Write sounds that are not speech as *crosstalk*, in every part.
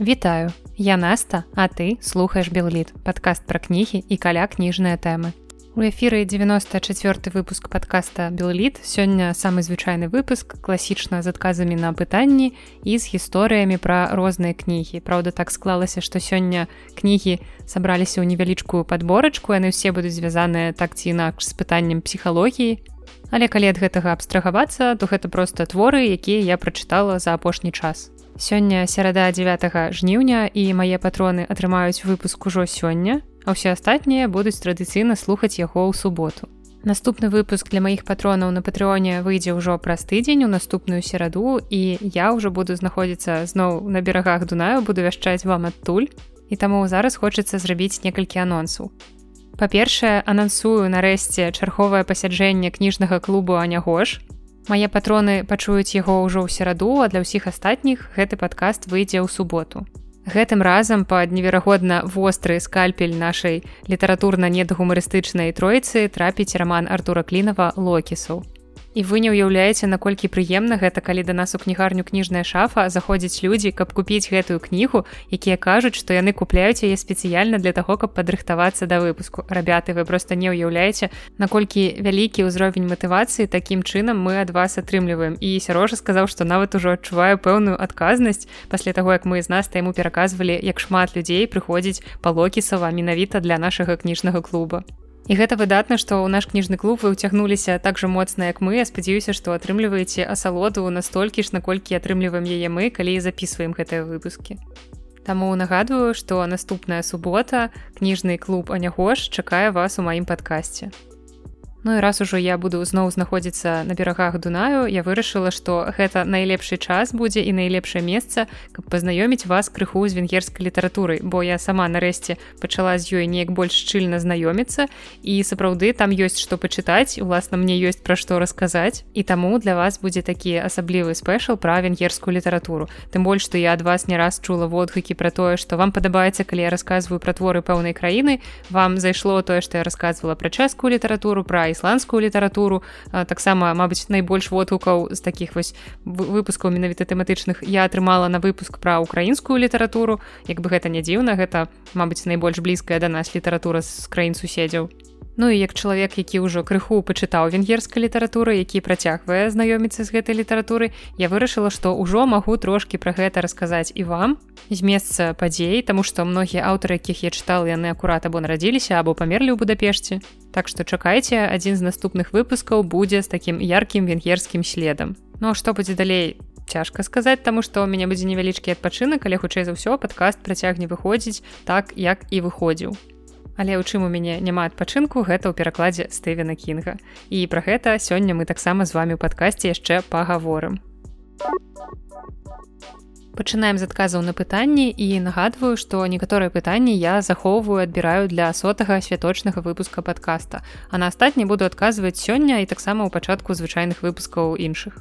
Вітаю, я Наста, а ты слухаеш Белліт, падкаст пра кнігі і каля кніжныя тэмы. У эфіры 94 выпуск подкаста Белліт сёння самы звычайны выпуск класічна з адказамі на пытанні і з гісторыямі пра розныя кнігі. Праўда, так склалася, што сёння кнігі сабраліся ў невялічкую падборачку, яны ўсе будуць звязаныя так ці інакш з пытаннем псіхалогіі. Але калі ад гэтага абстрагавацца, то гэта проста творы, якія я прачытала за апошні час. Сёння серада 9 жніўня і мае патроны атрымаюць выпуск ужо сёння, а ўсе астатнія будуць традыцыйна слухаць яго ў суботу. Наступны выпуск для маіх патронаў на патрыоне выйдзе ўжо праз тыдзень у наступную сераду і я ўжо буду знаходзіцца зноў на берагах Дунаю, буду вяшчаць вам адтуль. І таму зараз хочацца зрабіць некалькі анонсаў. Па-першае, анансую нарэшце чарговае пасяджэнне кніжнага клубу Анягош, Мае патроны пачуюць яго ўжо ў сераду, а для ўсіх астатніх гэты падкаст выйдзе ў суботу. Гэтым разам пад неверагодна востры скальпель нашай літаратурна-недагумарыстычнай тройцы трапіць раман Артура Клінова Локісу. І вы не ўяўляеце, наколькі прыемна гэта, калі да нас у кнігарню кніжная шафа заходзяць людзі, каб купіць гэтую кнігу, якія кажуць, што яны купляюць яе спецыяльна для таго, каб падрыхтавацца да выпуску. Рабяты, вы проста не ўяўляеце, наколькі вялікі ўзровень матывацыі такім чынам мы ад вас атрымліваем. І сярожа сказаў, што нават ужо адчуваю пэўную адказнасць пасля таго, як мы з нас яму пераказвалі, як шмат людзей прыходзіць палокісава менавіта для нашага кніжнага клуба. І гэта выдатна, што ў наш кніжны клуб вы ўцягнуліся так жа моцна, як мы, я спадзяюся, што атрымліваеце асалоду настолькі ж, наколькі атрымліваем яе мы, калі записываем гэтыя выпускі. Таму нагадваю, што наступная субота кніжны клуб Анягош чакае вас у маім падкасці. Ну і раз ужо я буду зноў знаходзіцца на берагах Дунаю, я вырашыла, што гэта найлепшы час будзе і найлепшае месца, каб пазнаёміць вас крыху з венгерскай літаратурай, бо я сама нарэшце пачала з ёй неяк больш шчыльна знаёміцца і сапраўды там ёсць што пачытаць, уласна мне ёсць пра што расказаць. І таму для вас будзе такі асаблівы спешл пра венгерскую літаратуру. Тым больш, што я ад вас не раз чула водгукі пра тое, што вам падабаецца, калі я расказваю пра творы пэўнай краіны, вам зайшло тое, што я расказвала пра чэшскую літаратуру, пра ісландскую літаратуру таксама мабыць найбольш водгукаў з такіх вось выпускаў менавіта тэматычных я атрымала на выпуск пра украінскую літаратуру як бы гэта не дзіўна гэта мабыць найбольш блізкая да нас літаратура з краін суседзяў Ну і як чалавек, які ўжо крыху пачытаў венгерскай літаратуры, які працягвае знаёміцца з гэтай літаратуры, я вырашыла, што ўжо магу трошкі пра гэта расказаць і вам з месца падзей, таму што многія аўтары, якіх я чытал, яны акурат або нарадзіліся або памерлі ў Будапешце. Так што чакайце, адзін з наступных выпускаў будзе з такім яркім венгерскім следам. Ну а што будзе далей? Цяжка сказаць, таму што ў мяне будзе невялічкі адпачынак, але хутчэй за ўсё падкаст працягне выходзіць так, як і выходзіў але ў чым у мяне няма адпачынку гэта ў перакладзе стывена кінга і пра гэта сёння мы таксама з вами ў падкасці яшчэ пагаворым пачынаем з адказаў на пытанні і нагадваю што некаторыя пытанні я захоўваю адбіраю для сотага святочнага выпуска падкаста. А на астатні буду адказваць сёння і таксама ў пачатку звычайных выпускаў іншых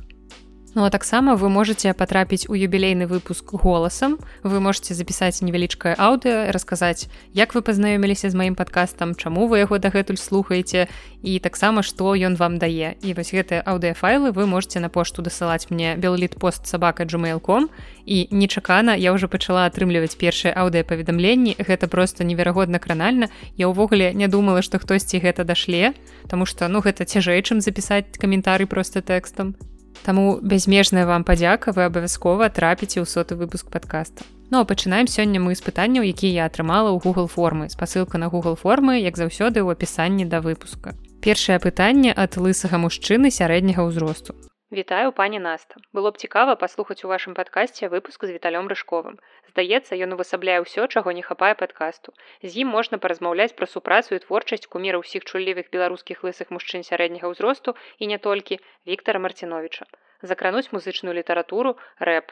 Ну а таксама вы можете патрапіць у юбілейны выпуск голасам. Вы можете запісаць невялічкае аўдыо, расказаць, як вы пазнаёміліся з маім падкастам, чаму вы яго дагэтуль слухаеце і таксама што ён вам дае. І вось гэтыя аўдыафайлы вы можете на пошту дасылаць мне белліт пост сабака gmail.com і нечакана я ўжо пачала атрымліваць першыя аўдыапаведамленні. Гэта просто неверагодна кранальна. Я ўвогуле не думала, што хтосьці гэта дашле, Таму што ну гэта цяжэй, чым запісаць каментары проста тэкстам. Таму бязмежная вам падзяка вы абавязкова трапіце ў соты выпуск подкаста. Ну а пачынаем сёння мы з пытанняў, якія я атрымала ў Google формы. Спасылка на Google формы, як заўсёды ў апісанні да выпуска. Першае пытанне ад лысага мужчыны сярэдняга ўзросту. Вітаю пані Наста. Было б цікава паслухаць у вашым падкасці выпуск з віталём рыжковым. Здаецца, ён увасабляе ўсё, чаго не хапае падкасту. З ім можна паразмаўляць пра супрацу і творчасць куміра ўсіх чуллівых беларускіх лысых мужчын сярэдняга ўзросту і не толькі Віктора Марціновича. Закрануць музычную літаратуру, рэп.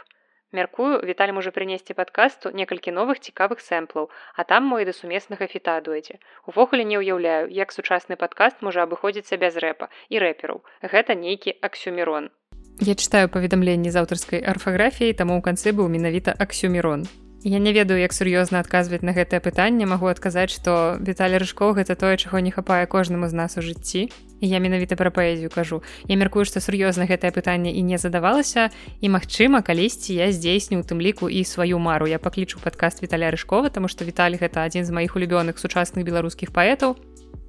Мяркую, Віталь можа прынесці падкасту некалькі новых цікавых сэмплаў, а там мой да сумеснага фіта дойдзе. Увогуле не ўяўляю, як сучасны падкаст можа абыходзіцца без рэпа і рэпераў. Гэта нейкі аксюмерон. Я чытаю паведамленні з аўтарскай арфаграфіяй, таму ў канцы быў менавіта аксюмерон. Я не ведаю, як сур'ёзна адказваць на гэтае пытанне, магу адказаць, што Віталій рыжкоў гэта тое, чаго не хапае кожнаму з нас у жыцці. Я менавіта пра паэзію кажу. Я мяркую што сур'ёзна гэтае пытанне і не задавалася і магчыма калісьці я здзейсню у тым ліку і сваю мару. Я паклічу падкаст віталя рыжкова тому што віталь гэта адзін з маіх улюбёных сучасных беларускіх паэтаў.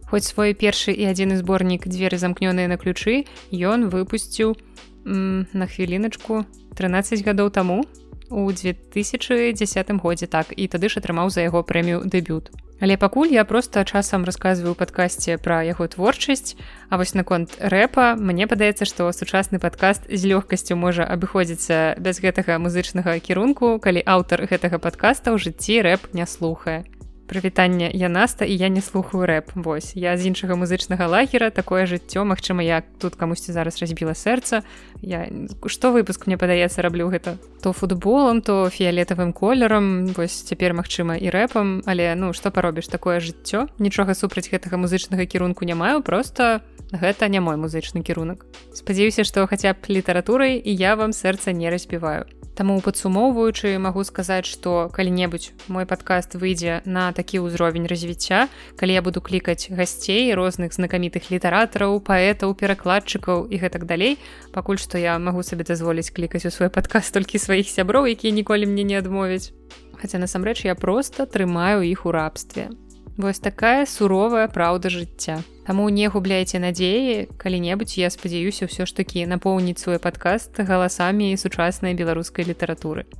Хоць свой першы і адзіны зборнік дзверы замкнёныя на ключы ён выпусціў на хвіліначку 13 гадоў таму у 2010 годзе так і тады ж атрымаў за яго прэмію дэбют. Але пакуль я просто часам расказваю ў падкасці пра яго творчасць, А вось наконт рэпа мне падаецца, што сучасны падкаст з лёгкасцю можа абыходзіцца без гэтага музычнага кірунку, калі аўтар гэтага падкаста ў жыцці рэп не слухае прывітанне я наста і я не слухаю рэп. Восьось я з іншага музычнага лагера такое жыццё Мачыма я тут камусьці зараз разбіла сэрца. Я што выпуск мне падаецца раблю гэта то футболам то фіялетавым колерам вось цяпер магчыма і рэпам. Але ну што паробіш такое жыццё. Нічога супраць гэтага музычнага кірунку не маю просто гэта не мой музычны кірунак. Спадзяюся што хаця б літаратурай і я вам сэрца не разбіваю. Таму падсумоўваючы магу сказаць, што калі-небудзь мой падкаст выйдзе на такі ўзровень развіцця, калі я буду клікаць гасцей розных знакамітых літаратараў, паэтаў, перакладчыкаў і гэтак далей. Пакуль што я магу сабе дазволіць клікаць у свой падкаст толькі сваіх сяброў, якія ніколі мне не адмовяць. Хаця насамрэч я проста трымаю іх у рабстве. Вось такая суровая праўда жыцця. Таму не губляйце надзеі, калі-небудзь я спадзяюся ўсё ж такі напоўніць свой падкаст галасамі сучаснай беларускай літаратуры.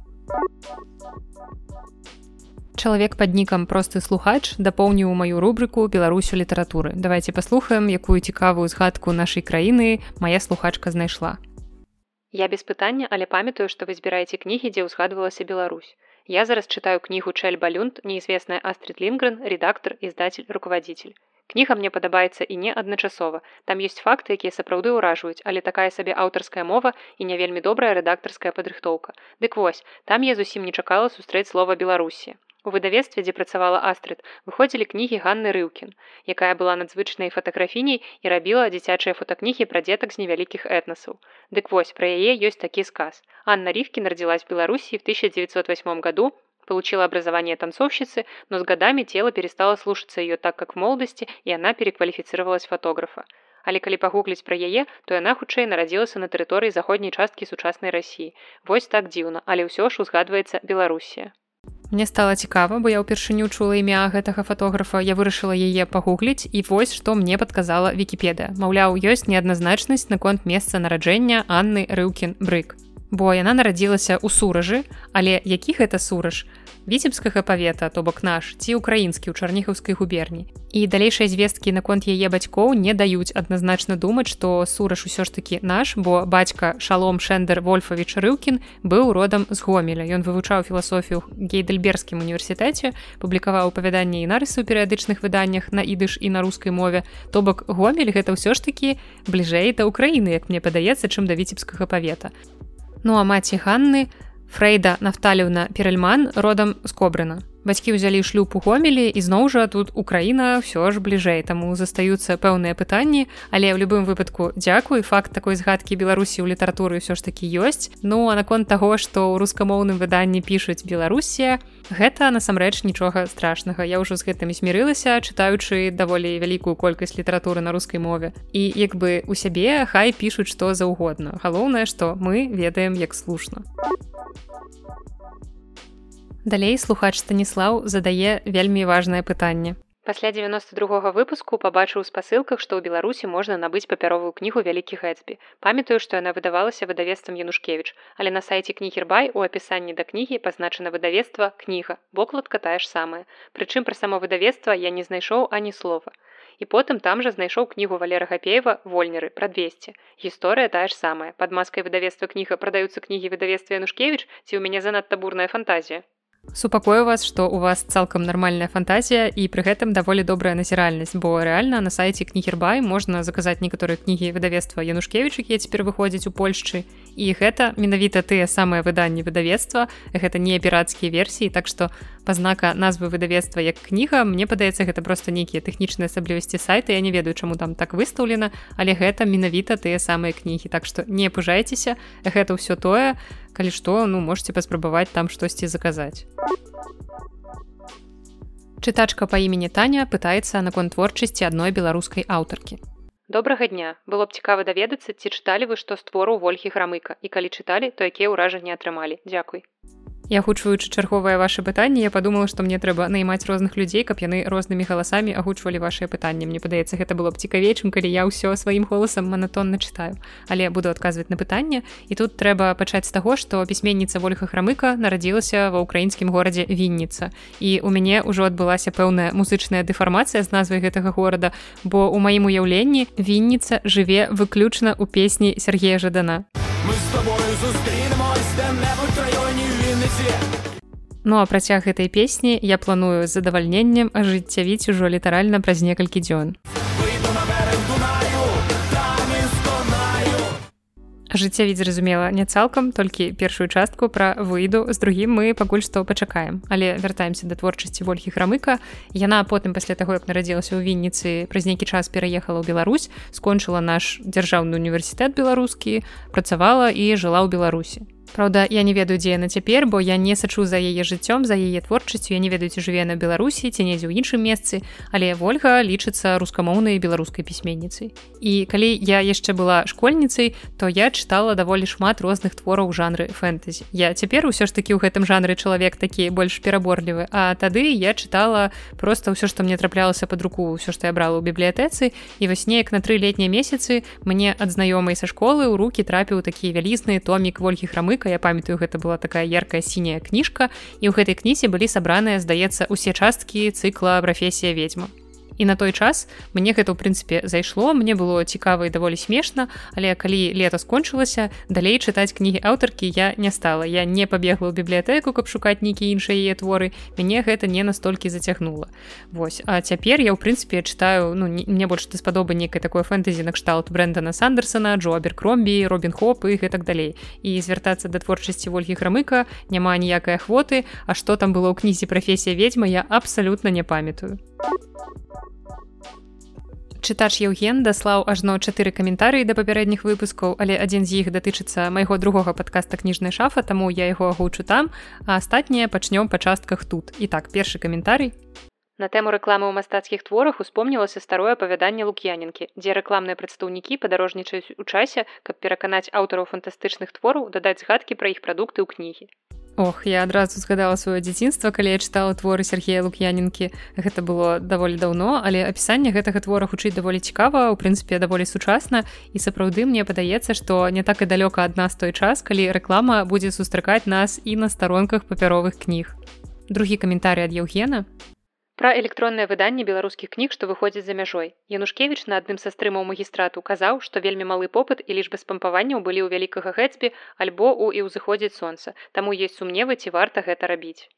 Чалавек пад нікам просты слухач дапоўніў маю рубрыку беларусю літаратуры. Давайте паслухаем, якую цікавую згадку нашай краіны моя слухачка знайшла. Я без пытання, але памятаю, што вы збіраеце кнігі, дзе ўзгадвалася Беларусь. Я зараз читаю книгу Чель Балюнт, неизвестная Астрид Лингрен, редактор, издатель, руководитель. Кніга мне падабаецца і не адначасова. Там ёсць факты, якія сапраўды ўражваюць, але такая сабе аўтарская мова і не вельмі добрая рэдактарская падрыхтоўка. Дык вось, там я зусім не чакала сустрэць слова Беларусі. У выдавецтве, дзе працавала Астрыд, выходзілі кнігі Ганны Рыўкін, якая была надзвычнай фотаграфіняй і рабіла дзіцячыя фотакнігі пра дзетак з невялікіх этнасаў. Дык вось пра яе ёсць такі сказ. Анна Рівкін родилась в Беларуси в 1908 году, получила образование танцовщицы, но с годами тело перестало слушаться ее так, как в молодости, и она переквалифицировалась в фотографа. Але калі пагугліць пра яе, то яна хутчэй нарадзілася на тэрыторыі заходняй часткі сучаснай рассіі. Вось так дзіўна, але ўсё ж узгадваецца Беларусія. Мне стала цікава, бо я ўпершыню чула імя гэтага фатографа, я вырашыла яе пагугліць і вось што мне падказала Вкіпедыя. Маўляў, ёсць неадназначнасць наконт месца нараджэння Анны Рыўкін Брык. Бо яна нарадзілася ў суражы, але які гэта сураж? віцебскага павета то бок наш ці украінскі ў чарніхаўскай губерні. І далейшыя звесткі наконт яе бацькоў не даюць адназначна думаць што сураж усё ж такі наш бо бацька шалом шендер вольфавіч рыўкін быў родам з гомеля. Ён вывучаў філасофію гейдельбергскім універсітэце публікаваў апавяданні і нарысы ў перыядычных выданнях на ідыш і на рускай мове. То бок гомель гэта ўсё ж такі бліжэй да ўкраіны як мне падаецца чым да віцебскага павета Ну а маці Ганны Фрейда Нафталіўна Перельман родам з кобрына. Бацькі ўзялі шлюб у гомелі і зноў жа тут Украіна ўсё ж бліжэй, таму застаюцца пэўныя пытанні, але ў любым выпадку дзякуй факт такой згадкі Беларусі ў літаратуры ўсё ж такі ёсць. Ну а наконт таго, што ў рускамоўным выданні пішуць Беларусія, гэта насамрэч нічога страшнага. Я ўжо з гэтым змірылася, чытаючы даволі вялікую колькасць літаратуры на рускай мове. І як бы у сябе хай пішуць што заўгодна. Галоўнае, што мы ведаем як слушна. Далей слухач Станіслаў задае вельмі важнае пытанне. Пасля 92 выпуску пабачыў у спасылках, што ў Беларусі можна набыць папяровую кнігу вялікі гэтсбі. Памятаю, што яна выдавалася выдавецтвам Янушкевіч, але на сайце кнігербай у апісанні да кнігі пазначана выдавецтва кніга, вокладка тая ж самая. Прычым пра само выдавецтва я не знайшоў ані слова. І потым там жа знайшоў кнігу валера гапеева вольнеры пра 200 гісторыя тая ж самая под маскай выдавецтва кніга прадаюцца кнігі выдавецтва янушкевич ці ў мяне занадта бурная фантазія супакою вас што у вас цалкам нармальная фантазія і пры гэтым даволі добрая назіральнасць бо рэальна на сайце кнігербай можна заказаць некаторыя кнігі выдавецтва янушкевич якія цяпер выходзяць у польшчы. І гэта менавіта тыя самыя выданні выдавецтва. Гэта не пірацкія версіі так што пазнака назвы выдавецтва як кніга мне падаецца гэта просто нейкія тэхнічныя асаблівасці сайта. Я не ведаю чаму там так выстаўлена але гэта менавіта тыя самыя кнігі. Так што не пужайцеся гэта ўсё тое калі што ну можете паспрабаваць там штосьці заказаць чытачка па імені таня пытаецца наконт творчасці адной беларускай аўтаркі добрага дня. Было б цікава даведацца ці чыталі вы што створу ольгі грамыка і калі чыталі то якія ўражанні атрымалі. Дзякуй Я гучваючы чарговае ваше пытанне я подумала што мне трэба наймаць розных людзей каб яны рознымі галасамі агучвалі ваши пытанні. Мне падаецца гэта было б цікавейчым калі я ўсё сваім голасам манатонна чытаю. Але буду адказваць на пытанне. І тут трэба пачаць з таго што пісьменніца ольга храмыка нарадзілася ва ўкраінскім горадзе вінніца. І у мяне ўжо адбылася пэўная музычная дэфармацыя з назвай гэтага горада бо у маім уяўленні вінніца жыве выключна ў песні Сергея жадана. Мы с тобой зустрінемось Ну а працяг гэтай песні я планую з задавальненнем ажыццявіць ужо літаральна праз некалькі дзён. Ажыццявіць зразумела не цалкам толькі першую частку пра выйду з другім мы пакуль што пачакаем. Але вяртаемся да творчасці ольгі храмыка. Яна потым пасля таго як нарадзілася ў вінніцы праз нейкі час пераехала ў Беларусь скончыла наш дзяржаўны універсітэт беларускі працавала і жыла ў беларусі Праўда, я не ведаю, дзе яна цяпер, бо я не сачу за яе жыццём за яе творчасцю, я не ведаю, ці жыве на Беларусі, ці недзе ў іншым месцы, але Вольга лічыцца рускамоўнай беларускай пісьменніцай. І калі я яшчэ была школьніцай, то я чытала даволі шмат розных твораў жанры фэнтэзі. Я цяпер усё ж такі ў гэтым жанры чалавек такі больш пераборлівы. А тады я чытала просто ўсё, што мне траплялася под руку ўсё, што я брала ў бібліятэцы і вось неяк на тры летнія месяцы мне ад знаёмай са школы ў руки трапіў такі вялізны томік ольгі храмы чалавека я памятаю гэта была такая яркая сіняя кніжка і ў гэтай кнізе былі сабраныя здаецца усе часткі цыкла прафесія ведьма і на той час мне гэта ў прынцыпе зайшло. Мне было цікава і даволі смешна але калі лета скончылася далей чытаць кнігі аўтаркі я не стала. Я не пабегла ў бібліятэку каб шукаць нейкія іншыя яе творы. Мяне гэта не настолькі зацягнула. Вось. А цяпер я ў прынцыпе чытаю ну не, мне больш даспадобы некай такой фэнтэзі накшталт брэндана сандерсона джо аберкромбі робін хоп і гэтак далей. І звяртацца да творчасці ольгі грамыка няма ніякай ахвоты. А што там было ў кнізе прафесія ведьма я абсалютна не памятаю чытач Еўген даслаў ажно чатыры каментарыі да папярэдніх выпускаў, але адзін з іх датычыцца майго другога падкаста кніжнай шафа, таму я яго агучу там, а астатнія пачнём па частках тут. І так першы каментарый. На тэму рэкламы ў мастацкіх творах успомнілася старое апавяданне лук'янінкі, дзе рэкламныя прадстаўнікі падарожнічаюць у часе, каб пераканаць аўтараў фантастычных твораў дадаць згадкі пра іх прадукты ў кнігі. Ох, я адразу згадала сваё дзяцінства, калі я чытала творы Сергея Лук'янінкі. Гэта было даволі даўно, але апісанне гэтага твора хутчэй даволі цікава, у прынцыпе даволі сучасна і сапраўды мне падаецца, што не так і далёка ад нас той час, калі рэклама будзе сустракаць нас і на старонках папяровых кніг. Другі каментарый ад Еўгена пра электроннае выданне беларускіх кніг што выходзіць за мяжой. Янушкевич на адным са стрымаў магістрату казаў што вельмі малы попыт і лічбы спампаванняў былі ў вялікага гэцбі альбо у і ўзыходзіць сонца таму есть сумневы ці варта гэта рабіць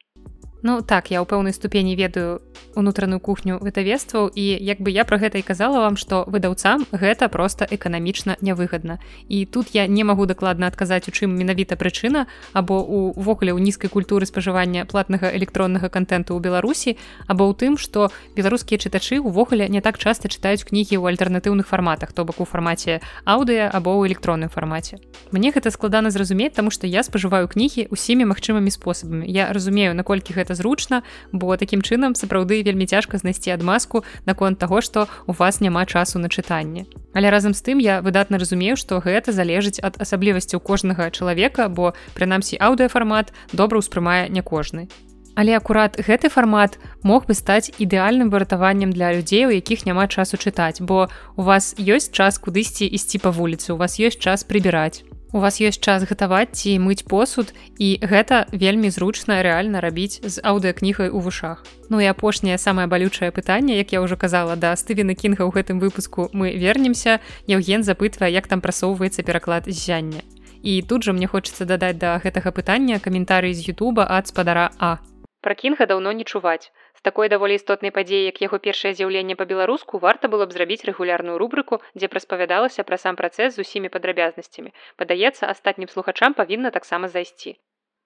Ну так я ў пэўнай ступені ведаю унутраную кухню вытавестваў і як бы я пра гэта і казала вам што выдаўцам гэта просто эканамічна нявыгадна. І тут я не магу дакладна адказаць у чым менавіта прычына або увогуле ў нізкай культуры спажывання платнага электроннага контенту ў беларусі або ў тым што беларускія чытачы увогуле не так часта чытаюць кнігі ў альтэрнатыўных фарматах то бок у фармаце аўдыа або ў электронным фармаце. Мне гэта складана зразумець таму што я спажываю кнігі усімі магчымымі спосабамі. Я разумею наколькі гэта гэта зручна бо такім чынам сапраўды вельмі цяжка знайсці адмазку наконт таго што у вас няма часу на чытанне. Але разам з тым я выдатна разумею што гэта залежыць ад асаблівасцяў кожнага чалавека бо прынамсі аўдыафармат добра ўспрымае не кожны. Але акурат гэты фармат мог бы стаць ідэальным выратаваннем для людзей, у якіх няма часу чытаць, бо у вас ёсць час кудысьці ісці па вуліцы, у вас ёсць час прыбіраць у вас ёсць час гатаваць ці мыць посуд і гэта вельмі зручна рэальна рабіць з аўдыакнігай у вушах. Ну і апошняе самае балючае пытанне як я ўжо казала да стывена кінга ў гэтым выпуску мы вернемся. Яўген запытвае як там прасоўваецца пераклад зяння і тут жа мне хочацца дадаць да гэтага пытання каментарый з Ютуба ад спадара а. Пра кінга даўно не чуваць З такой даволі істотнай падзеі, як яго першае з'яўленне па-беларуску варта было б зрабіць рэгулярную рубрыку, дзе распавядалася пра сам працэс з усімі падрабязнасцямі. Падаецца, астатнім слухачам павінна таксама зайсці.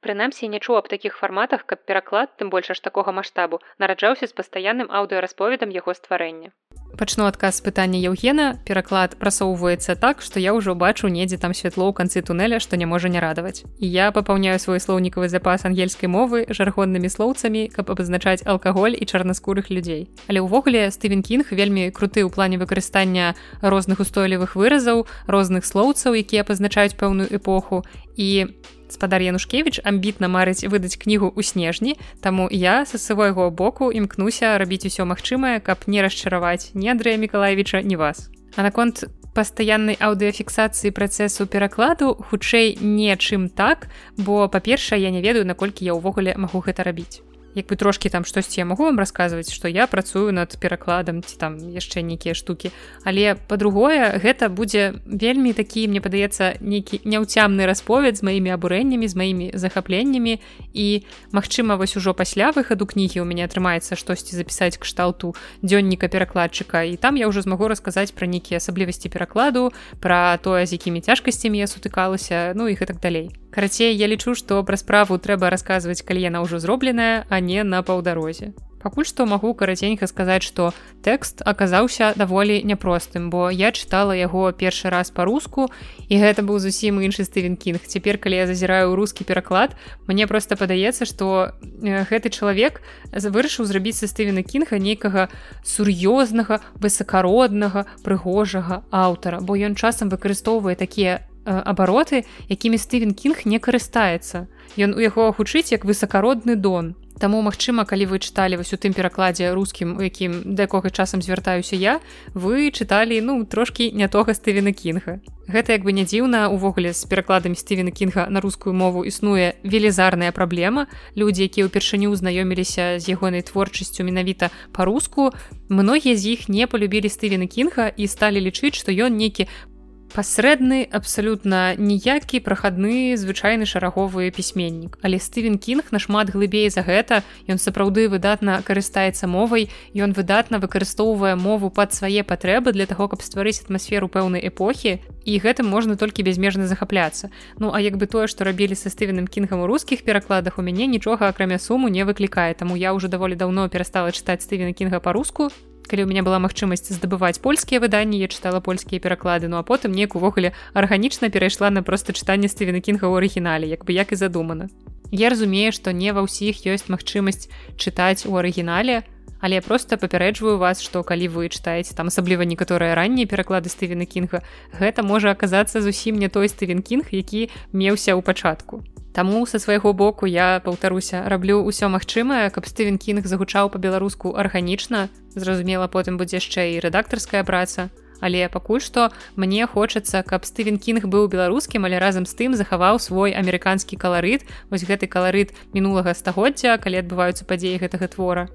Прынамсі не чуў аб такіх фарматах, каб пераклад, тым больш аж такога маштабу, нараджаўся з пастаянным аўдыорасповедам яго стварэння. Пачну адказ пытання Еўгена пераклад прасоўваецца так што я ўжо бачу недзе там святло ў канцы тунеля што не можа не радаваць. Я папаўняю свой слоўнікавы запас ангельскай мовы жаргоннымі слоўцамі каб абазначаць алкаголь і чарнаскурых людзей. Але ўвогуле стывен кінг вельмі круты ў плане выкарыстання розных устойлівых выразаў розных слоўцаў якія пазначаюць пэўную эпоху. І спадар янушкевич амбітна марыць выдаць кнігу ў снежні таму я са свайго боку імкнуся рабіць усё магчымае каб не расчараваць ні Андрэя міколаевича не вас. А наконт пастаяннай аўдыафіксацыі працэсу перакладу хутчэй нечым так бо па-першае я не ведаю наколькі я ўвогуле магу гэта рабіць як бы трошки там штосьці я могу вам расказваць что я працую над перакладам ці там яшчэ нейкія штукі. Але по-другое гэта будзе вельмі такі мне падаецца нейкі няўцямны расповед з маімі абурэннямі з маімі захапленнямі. І Мачыма вось ужо пасля выхаду кнігі у мяне атрымаецца штосьці запісаць кшталту дзённіка перакладчыка. І там я ўжо змагу расказаць пра нейкія асаблівасці перакладу пра тое з якімі цяжкасцямі я сутыкалася ну і гэтак далей карацей я лічу што пра справу трэба расказваць калі яна ўжо зробленая а не на паўдарозе. Пакуль што магу караценька сказаць што тэкст аказаўся даволі няпростым бо я чытала яго першы раз па-руску і гэта быў зусім іншы стывен кінг цяпер калі я зазіраю рускі пераклад мне просто падаецца што гэты чалавек вырашыў зрабіць са стывена кінга нейкага сур'ёзнага высакароднага прыгожага аўтара бо ён часам выкарыстоўвае такія абароты якімі стывен кінг не карыстаецца. Ён у яго гучыць як высакародны дон. Таму магчыма калі вы чыталі вось у тым перакладзе рускім у якім да якога часам звяртаюся я вы чыталі ну трошкі не тога стывена кінга. Гэта як бы не дзіўна увогуле з перакладамі стывена кінга на рускую мову існуе велізарная праблема. Людзі якія ўпершыню знаёміліся з ягонай творчасцю менавіта па-руску многія з іх не полюбілі стывена кінга і сталі лічыць што ён нейкі пасрэдны абсалютна ніякі прахадны звычайны шараговы пісьменнік. Але стывен кінг нашмат глыбей за гэта. Ён сапраўды выдатна карыстаецца мовай. Ён выдатна выкарыстоўвае мову пад свае патрэбы для таго каб стварыць атмасферу пэўнай эпохі. І гэтым можна толькі бязмежна захапляцца. Ну а як бы тое што рабілі са стывеным кінгам у рускіх перакладах у мяне нічога акрамя суму не выклікае. Таму я ўжо даволі даўно перастала чытаць стывена кінга па-руску калі у меня была магчымасць здабываць польскія выданні я чытала польскія пераклады ну а потым неяк увогуле арганічна перайшла на проста чытанне стывена кінга ў арыгінале як бы як і задумана. Я разумею што не ва ўсіх ёсць магчымасць чытаць у арыгінале але я просто папярэджваю вас што калі вы чытаеце там асабліва некаторыя раннія пераклады стывена кінга гэта можа аказацца зусім не той стывен кінг які меўся ў пачатку Таму са свайго боку я паўтаруся раблю ўсё магчымае, каб стывен кінг загучаў па-беларуску арганічна. Зразумела, потым будзе яшчэ і рэдактарская праца. Але пакуль што мне хочацца, каб стывен кінг быў беларускім, але разам з тым захаваў свой амерыканскі каларыт, вось гэты каларыт мінулага стагоддзя, калі адбываюцца падзеі гэтага твора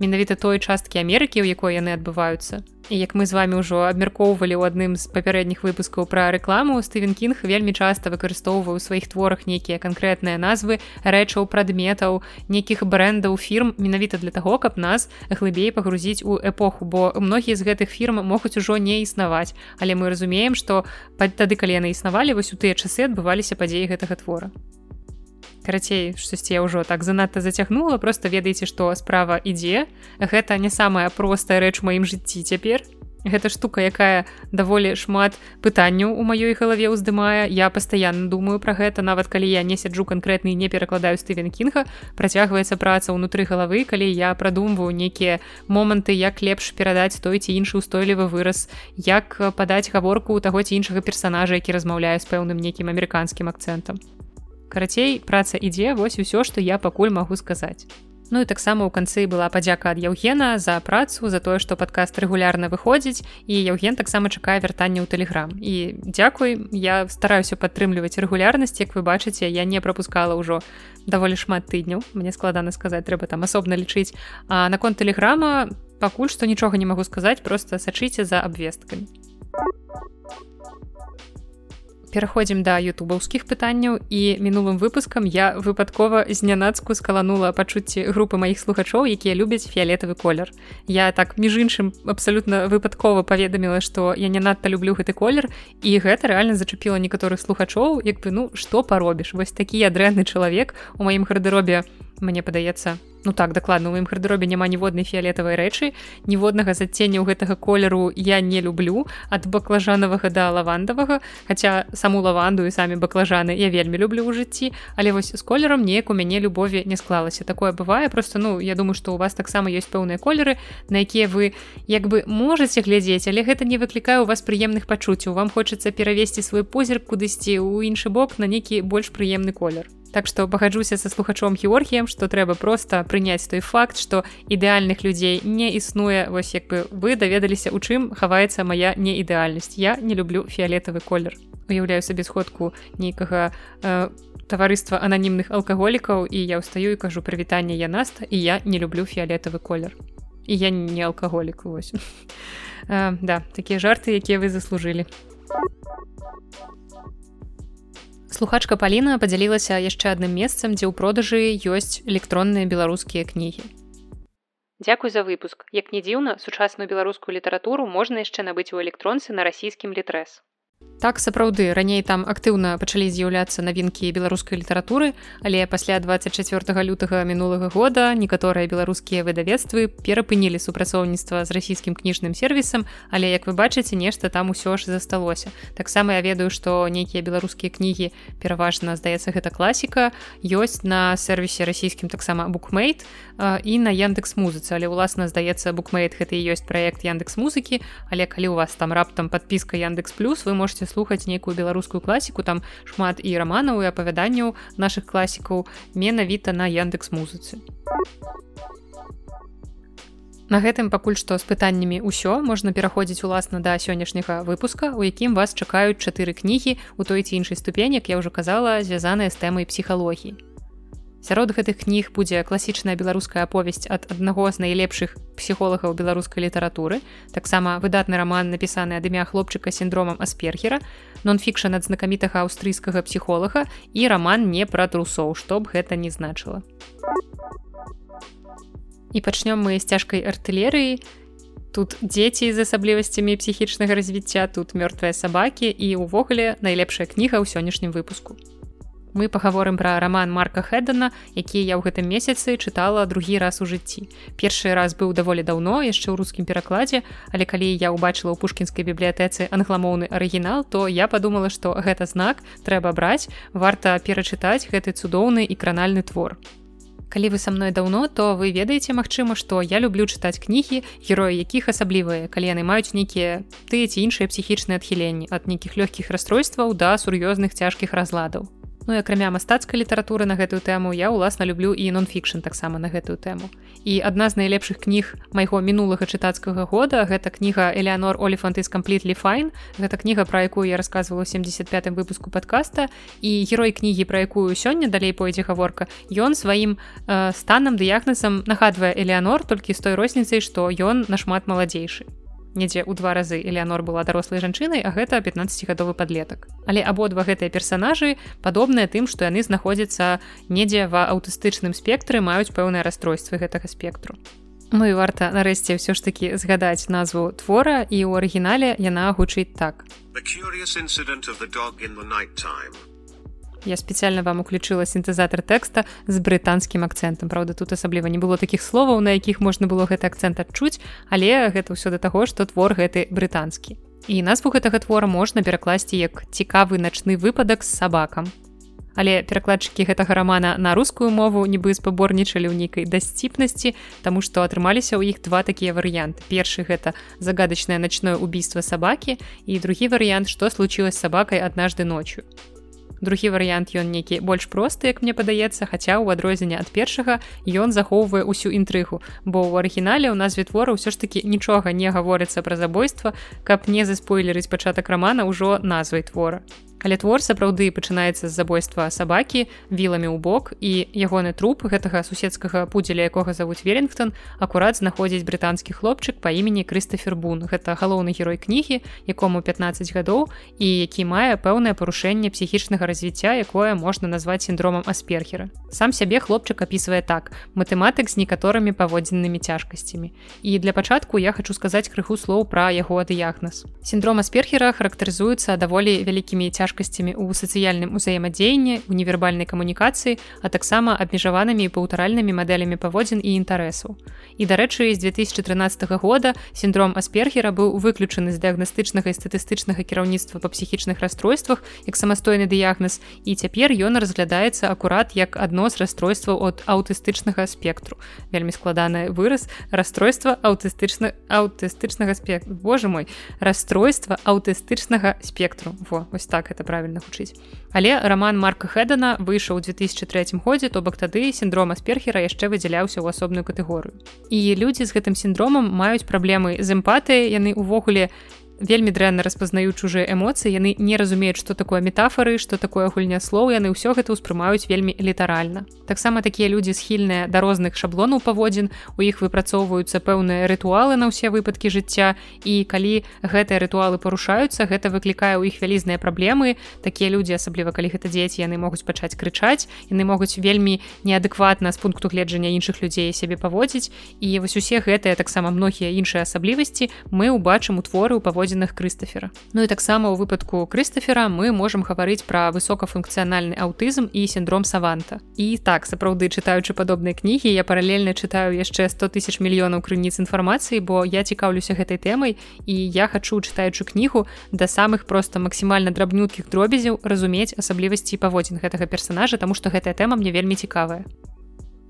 менавіта той часткі Амерыкі, у якой яны адбываюцца. І як мы з вами ўжо абмяркоўвалі ў адным з папярэдніх выпускаў пра рэкламу, Стывен Кінг вельмі часта выкарыстоўваў у сваіх творах нейкія канкрэтныя назвы рэчаў прадметаў, нейкіх брэндаў фірм менавіта для таго, каб нас глыбей пагрузіць у эпоху, бо многія з гэтых фірм могуць ужо не існаваць. Але мы разумеем, што тады калі яны існавалі, вось у тыя часы адбываліся падзеі гэтага твора карацей штосьці я ўжо так занадта зацягнула просто ведаеце што справа ідзе. Гэта не самая простая рэч маім жыцці цяпер. Гэта штука якая даволі шмат пытанняў у маёй галаве ўздымае. Я пастаянна думаю пра гэта нават калі я не сяджу канкрэтны не перакладаю стывен кінга працягваецца праца ўнутры галавы калі я прадумваю нейкія моманты як лепш перадаць той ці іншы устойлівы выраз як падаць гаворку ў таго ці іншага персонажа які размаўляе з пэўным нейкім амерыканскім акцэнтам карацей праца ідзе вось усё што я пакуль магу сказаць. Ну і таксама ў канцы была падзяка ад Яўгена за працу за тое што падкаст рэгулярна выходзіць і Яўген таксама чакае вяртання ў тэлеграм. І дзякуй я стараюся падтрымліваць рэгулярнасць як вы бачыце я не прапускала ўжо даволі шмат тыдняў мне складана сказаць трэба там асобна лічыць. А наконт тэлеграма пакуль што нічога не магу сказаць просто сачыце за абвесткамі пераходзім да ютубаўскіх пытанняў і мінулым выпускам я выпадкова знянацку скаланула пачуцці групы маіх слухачоў якія любяць фіолетавы колер. Я так між іншым абсалютна выпадкова паведаміла што я не надта люблю гэты колер і гэта рэальна зачапіла некаторых слухачоў як бы ну што паробіш? Вось такі дрэнны чалавек у маім гардэробе мне падаецца ну так дакладна у маім гардеробе няма ніводнай фіолетавай рэчы ніводнага задцення ў гэтага колеру я не люблю ад баклажанавага да лавандавага. Хаця саму лаванду і самі баклажаны я вельмі люблю ў жыцці. Але вось з колерам неяк у мяне любові не склалася. Такое бывае. Просто ну я думаю что у вас таксама ёсць пэўныя колеры на якія вы як бы можете глядзець але гэта не выклікае у вас прыемных пачуццяў. Вам хочацца перавесці свой позірк кудысьці ў іншы бок на нейкі больш прыемны колер Так што пагаджуся са слухачом георгіем, што трэба проста прыняць той факт, што ідэальных людзей не існуе вось як бы вы даведаліся у чым хаваецца моя неідэальнасць. Я не люблю фіолетавы колер. Уяўляю сабе сходку нейкага э, таварыства ананімных алкаголікаў і я ўстаю і кажу прывітанне я наста і я не люблю фіолетавы колер. І я не алкаголік вось. *laughs* э, да, такія жарты, якія вы заслужылі. Слухачка Паліна падзялілася яшчэ адным месцам, дзе ў продажы ёсць электронныя беларускія кнігі. Дзякуй за выпуск. Як не дзіўна, сучасную беларускую літаратуру можна яшчэ набыць у электронцы на расійскім літрэс. Так сапраўды раней там актыўна пачалі з'яўляцца навінкі беларускай літаратуры, але пасля 24 лютага мінулага года некаторыя беларускія выдавецтвы перапынілі супрацоўніцтва з расійскім кніжным сервісам, але як вы бачыце нешта там усё ж засталося. Таксама я ведаю, што нейкія беларускія кнігі пераважна здаецца гэта класіка ёсць на сервісе расійскім таксама букмейт і на яндекс музыцы, але ўласна здаецца букмейт гэта і ёсць праект яндекс музыкі, але калі у вас там раптам подпіска яндекс плюс вы можете слухаць нейкую беларускую класіку там шмат і раманаў і апавяданняў наших класікаў менавіта на яндекс музыцы На гэтым пакуль што з пытаннямі ўсё. Можна пераходзіць уласна да сённяшняга выпуска у якім вас чакаюць чатыры кнігі у той ці іншай ступенек я ўжо казала звязаныя з тэмай псіхалогіі Сярод гэтых кніг будзе класічная беларуская аповесць ад аднаго з найлепшых псіхолагаў беларускай літаратуры, таксама выдатны раман напісаны ад імя хлопчыка сіндромам аспергера, нон-фікшн ад знакамітага аўстрыйскага псіхолага і раман не пра трусоў, што б гэта не значыла. І пачнём мы з цяжкай артылерыі. Тут дзеці з асаблівасцямі псіхічнага развіцця, тут мёртвыя сабакі і ўвогуле найлепшая кніга ў сённяшнім выпуску мы пагаворым пра раман марка хэддана які я ў гэтым месяцы чытала другі раз у жыцці першы раз быў даволі даўно яшчэ ў рускім перакладзе але калі я ўбачыла ў пушкінскай бібліятэцы англамоўны арыгінал то я подумала што гэта знак трэба браць варта перачытаць гэты цудоўны і кранальны твор Калі вы са мной даўно, то вы ведаеце, магчыма, што я люблю чытаць кнігі, героі якіх асаблівыя, калі яны маюць нейкія тыя ці іншыя псіхічныя адхіленні ад нейкіх лёгкіх расстройстваў да сур'ёзных цяжкіх разладаў. Ну і акрамя мастацкай літаратуры на гэтую тэму я ўласна люблю і нон-фікшн таксама на гэтую тэму. І адна з найлепшых кніг майго мінулага чытацкага года гэта кніга Элеанор Оліфант is completely fine. Гэта кніга, пра якую я рассказывала 75 выпуску подкаста і герой кнігі, пра якую сёння далей пойдзе гаворка. Ён сваім э, станам дыягнасам нагадвае Элеанор толькі з той розніцай, што ён нашмат маладзейшы недзе ў два разы Элеанор была дарослай жанчынай, а гэта 15гадовы падлетак. Але абодва гэтыя персанажы падобныя тым, што яны знаходзяцца недзе ва аўтыстычным спектры маюць пэўныя расстройствы гэтага спектру. Ну і варта нарэшце ўсё ж такі згадаць назву твора і ў арыгінале яна гучыць так. The curious incident of the dog in the night time. Я спецыяльна вам уключыла сінтэзатор тэкста з брытанскім акцэнтам. Праўда, тут асабліва не было такіх словаў, на якіх можна было гэты акцэнт адчуць, але гэта ўсё да таго, што твор гэты брытанскі. І назву гэтага твора можна перакласці як цікавы начны выпадак з сабакам. Але перакладчыкі гэтага рамана на рускую мову нібы спаборнічалі ў нейкай дасціпнасці, таму што атрымаліся ў іх два такія варыянты. Першы гэта загадачнае начное убийство сабакі і другі варыянт, што случилось сабакай аднажды ночью другі варыянт ён нейкі больш просты як мне падаецца хаця ў адрозненне ад першага ён захоўвае ўсю інтрыгу. Бо ў арыгінале ў назве твора ўсё ж таки нічога не гаворыцца пра забойства каб не заспойлерыць пачатак рамана ўжо назвай твора Але твор сапраўды пачынаецца з забойства сабакі віламі ў бок і ягоны труп гэтага суседскага пудзеля якога завуць Веллінгтон акурат знаходзіць брытанскі хлопчык па імені Крыстафер Бун. Гэта галоўны герой кнігі, якому 15 гадоў і які мае пэўнае парушэнне псіхічнага развіцця, якое можна назваць сіндромам аспергера. Сам сябе хлопчык апісвае так: матэматык з некаторымі паводзіннымі цяжкасцямі. І для пачатку я хочу сказаць крыху слоў пра яго дыягназ. Сіндром аспергера характарызуецца даволі вялікімі цяжкасцямі цяжкасцямі ў сацыяльным узаемадзеянні у невербальнай камунікацыі а таксама абмежаванымі паўтаральнымі мадэлямі паводзін і інтарэсаў і дарэчы з 2013 года синдром аспергера быў выключаны з дыягнастычнага і статыстычнага кіраўніцтва па псіхічных расстройствах як самастойны дыягназ і цяпер ён разглядаецца акурат як адно з расстройстваў от аўтыстычнага спектру. Вельмі складаны выраз. Расстройства аўтыстычна аўтыстычнага спектру Боже мой расстройства аўтыстычнага спектру. Во вось так это правильно гучыць але роман марка хэдана выйшаў у 2003 годзе то бок тады синдрома сперхера яшчэ выдзяляўся ў асобную катэгорыю. І людзі з гэтым синдромам маюць праблемы з эмпатыяй яны увогуле вельмі дрэнна распазнаюць чужыя эмоцыі яны не разумеюць што такое метафары што такое гульня слоў яны ўсё гэта ўспрымаюць вельмі літаральна. Таксама такія людзі схільныя да розных шаблонаў паводзін у іх выпрацоўваюцца пэўныя рытуалы на ўсе выпадкі жыцця і калі гэтыя рытуалы парушаюцца гэта выклікае ў іх вялізныя праблемы. Такія людзі асабліва калі гэта дзеці яны могуць пачаць крычаць яны могуць вельмі неадэкватна з пункту гледжання іншых людзей сябе паводзіць. І вось усе гэтыя таксама многія іншыя асаблівасці мы ўбачым у творы ў паводзі знойдзеных крыстафера Ну і таксама ў выпадку крыстафера мы можемм гаварыць пра высокафункцыянальны аўтызм і синдром саванта. І так сапраўды чытаючы падобныя кнігі я паралельна чытаю яшчэ 100 тысяч мільёнаў крыніц інфармацыі бо я цікаўлюся гэтай тэмай і я хачу чытаючы кнігу да самых проста максімальна драбнюткіх дробязяў разумець асаблівасці паводзін гэтага персонажа тому что гэтая тэма мне вельмі цікавая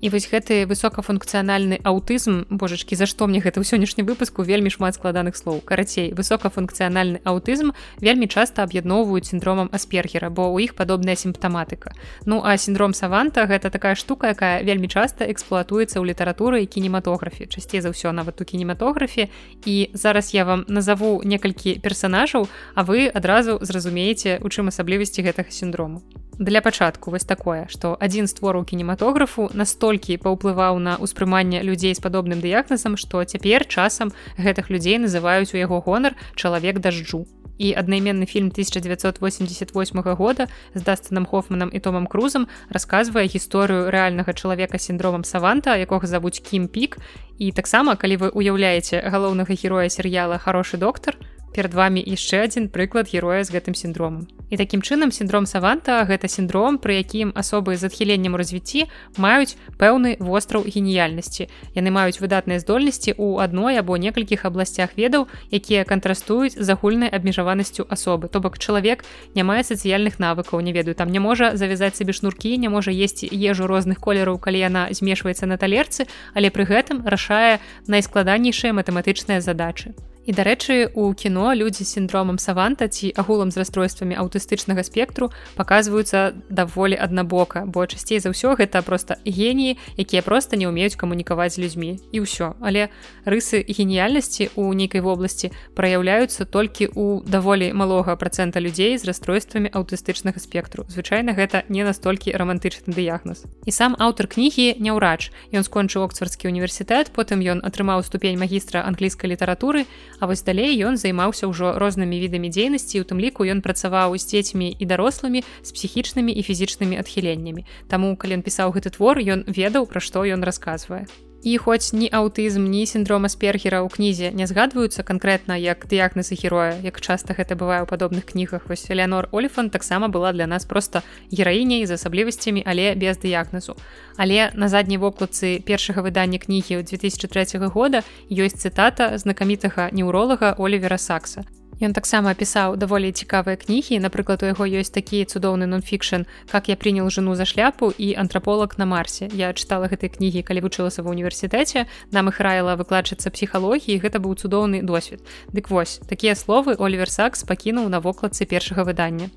І вось гэты высокафункцыянальны аўтызм божачкі за што мне гэта ў сённяшні выпуску вельмі шмат складаных слоў. Карацей высокафункцыянальны аўтызм вельмі часта аб'ядноўваюць синдромам аспергера бо ў іх падобная сімптаматыка. Ну а синдром саванта гэта такая штука якая вельмі часта эксплуатуецца ў літаратуры і кінематографе часцей за ўсё нават у кінематографе. І зараз я вам назову некалькі персонажаў а вы адразу зразумееце у чым асаблівасці гэтага синдрому для пачатку вось такое что адзін з твораў кінематографу настолькі паўплываў на ўспрыманне людзей з падобным дыягназам што цяпер часам гэтых людзей называюць у яго гонар чалавек дажджу і аднайменны фільм 1988 года з дастаном хофманам і томам крузам расказвае гісторыю рэальнага чалавека сіндромам саванта якога завуць кім пік. І таксама калі вы уяўляеце галоўнага героя серыяла хорошы доктор перад вами яшчэ адзін прыклад героя з гэтым сіндромам. І такім чынам синдром саванта гэта синдром пры якім асобы з адхіленнем развіцці маюць пэўны востраў геніяльнасці. Яны маюць выдатныя здольнасці ў адной або некалькіх абласцях ведаў якія кантрастуюць з агульнай абмежаванасцю асобы. То бок чалавек не мае сацыяльных навыкаў не ведаю там не можа завязаць сабе шнуркі не можа есці ежу розных колераў калі яна змешваецца на талерцы але пры гэтым рашае найскладанейшыя матэматычныя задачы І дарэчы, у кіно людзі з сіндромам саванта ці агулам з расстройствамі аўтыстычнага спектру паказваюцца даволі аднабока, бо часцей за ўсё гэта проста геніі, якія проста не ўмеюць камунікаваць з людзьмі і ўсё. Але рысы геніяльнасці ў нейкай вобласці праяўляюцца толькі ў даволі малога працэнта людзей з расстройствамі аўтыстычнага спектру. Звычайна гэта не настолькі рамантычны дыягназ. І сам аўтар кнігі не ўрач. Ён скончыў оксфордскі універсітэт, потым ён атрымаў ступень магістра англійскай літаратуры, А вось далей ён займаўся ўжо рознымі відамі дзейнасці у тым ліку ён працаваў з дзецьмі і дарослымі з псіхічнымі і фізічнымі адхіленнямі. Таму калі ён пісаў гэты твор, ён ведаў, пра што ён расказвае. І хоць ні аўтызм, ні сіндром аспергера ў кнізе не згадваюцца канкрэтна як дыягназы героя, як часта гэта бывае ў падобных кнігах вось Леонор Оліфан таксама была для нас проста гераіняй з асаблівасцямі, але без дыягназу. Але на задняй вокладцы першага выдання кнігі ў 2003 года ёсць цытата знакамітага неўролага Олівера Сакса. Ён таксама апісаў даволі цікавыя кнігі. Напрыклад у яго ёсць такі цудоўны нон-фікшн как я принял жену за шляпу і антраполог на марсе я чытала гэтай кнігі калі вучылася ва універсітэце. Нам іх раіла выкладчыцца псіхалогіі гэта быў цудоўны досвед. Дык вось такія словы Олівер сакс пакінуў на вокладцы першага выдання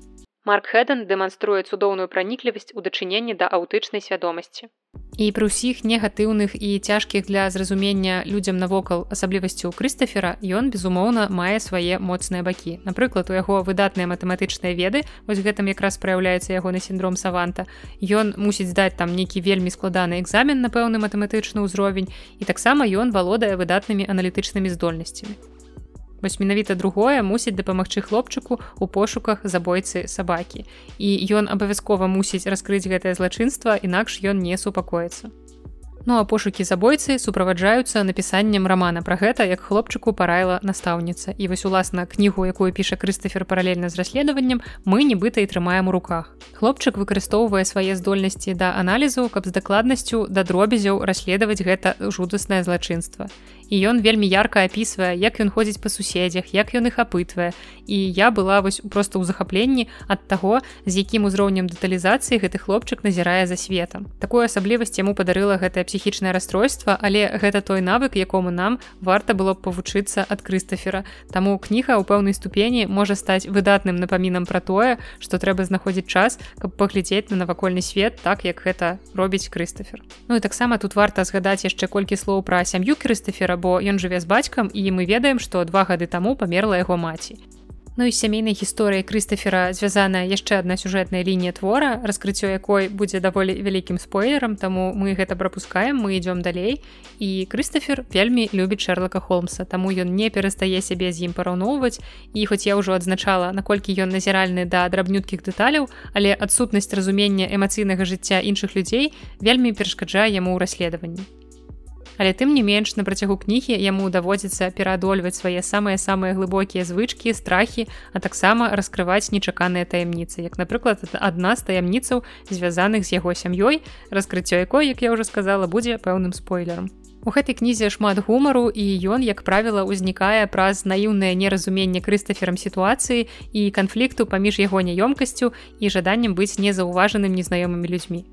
Марк Хэден дэманструе цудоўную праніклівасць у дачыненні да аўтычнай свядомасці. І пры ўсіх негатыўных і цяжкіх для зразумення людзям навокал асаблівасцю Крыстафера ён, безумоўна, мае свае моцныя бакі. Напрыклад, у яго выдатныя матэматычныя веды, вось гэтым якраз праяўляецца ягоны сіндром саванта. Ён мусіць здаць там нейкі вельмі складаны экзамен на пэўны матэматычны ўзровень і таксама ён валодае выдатнымі аналітычнымі здольнасцямі. Вось менавіта другое мусіць дапамагчы хлопчыку у пошуках забойцы сабакі. І ён абавязкова мусіць раскрыць гэтае злачынства, інакш ён не супакоіцца. Ну а пошукі забойцы суправаджаюцца напісаннем рамана пра гэта як хлопчыку параіла настаўніца і вось уласна кнігу якую піша крыстафер паралельна з расследаваннем мы нібыта і трымаем у руках хлопчык выкарыстоўвае свае здольнасці да аналізу каб з дакладнасцю да дробязяў расследаваць гэта жудаснае злачынства і ён вельмі ярка апісвае як ён ходзіць па суседзях як ён іх апытвае. І я была вось просто ў захапленні ад таго з якім узроўнем дэталізацыі гэты хлопчык назірае за светом такую асаблівасць яму падарыла гэтае псіхічнае расстройства але гэта той навык якому нам варта было б павучыцца ад крыстафера. Таму кніга ў пэўнай ступені можа стаць выдатным напамінам пра тое што трэба знаходзіць час каб паглядзець на навакольны свет так як гэта робіць крыстафер. Ну і таксама тут варта згадаць яшчэ колькі слоў пра сям'ю крыстафера бо ён жыве з бацькам і мы ведаем што два гады таму памерла яго маці. Ну і сямейнай гісторыі крыстафера звязаная яшчэ адна сюжэтная лінія твора раскрыццё якой будзе даволі вялікім спойлерам таму мы гэта прапускаем мы ідём далей. І крыстафер вельмі любіць шэрлака холмса таму ён не перастае сябе з ім параўноўваць. І хоць я ўжо адзначала наколькі ён назіральны да драбнюткіх дэталяў але адсутнасць разумення эмацыйнага жыцця іншых людзей вельмі перашкаджае яму ў расследаванні Але тым не менш на працягу кнігі яму даводзіцца пераадольваць свае самыя самыя глыбокія звычкі, страхі, а таксама раскрываць нечаканыя таямніцы. Як напрыклад, адна з таямніцаў, звязаных з яго сям'ёй, раскрыццё якой, як я ўжо сказала, будзе пэўным спойлером. У гэтай кнізе шмат гумару і ён, як правіла, узнікае праз наіўнае неразуменне крыстаферам сітуацыі і канфлікту паміж яго няёмкасцю і жаданнем быць незаўважаным незнаёмымі людзьмі.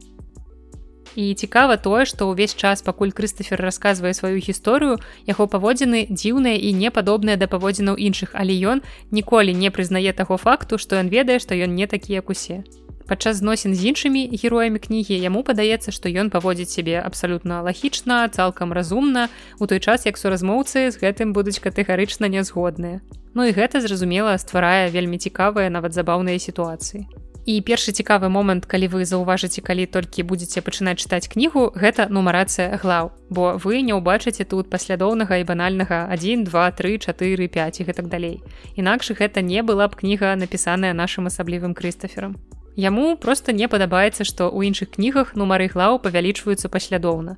І цікава тое, што ўвесь час пакуль Крыстафер расказвае сваю гісторыю, яго паводзіны дзіўныя і не падобныя да паводзінаў іншых, але ён ніколі не прызнае таго факту, што ён ведае, што ён не такі як усе. Падчас зносін з іншымі героямі кнігі яму падаецца, што ён паводзіць сябе абсалютна лагічна, цалкам разумна, у той час як суразмоўцы з гэтым будуць катэгарычна нязгодныя. Ну і гэта зразумела стварае вельмі цікавыя нават забаўныя сітуацыі. І першы цікавы момант, калі вы заўважыце, калі толькі будзеце пачынаць чытаць кнігу, гэта нумарацыя глаў. Бо вы не ўбачыце тут паслядоўнага і банальнага 1, 2, 3, 4, 5 і гэтак далей. Інакш гэта не была б кніга, напісаная нашым асаблівым крыстаферам. Яму проста не падабаецца, што ў іншых кнігах нумары глаў павялічваюцца паслядоўна.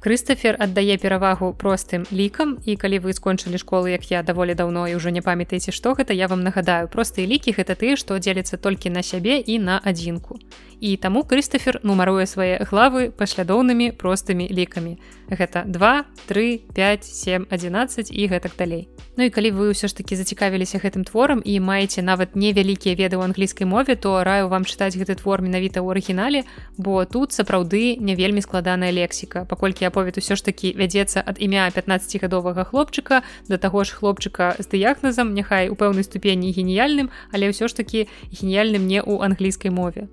Крыстафер аддае перавагу простым лікам і калі вы скончылі школу як я даволі даўно і ўжо не памятаеце што гэта я вам нагадаю простыя лікі гэта тыя што дзеліцца толькі на сябе і на адзінку і таму крыстафер нумаруе свае главы паслядоўнымі простымі лікамі. Гэта 2 3 5 7 11 і гэтак далей. Ну і калі вы ўсё ж таки зацікавіліся гэтым творам і маеце нават невялікія веды ў англійскай мове то раю вам чытаць гэты твор менавіта ў арыгінале бо тут сапраўды не вельмі складаная лексіка. Паколькі аповед усё ж такі вядзецца ад імя 15гадовага хлопчыка да таго ж хлопчыка з дыягназам няхай у пэўнай ступені геніяльным але ўсё ж такі геніяльным не ў англійскай мове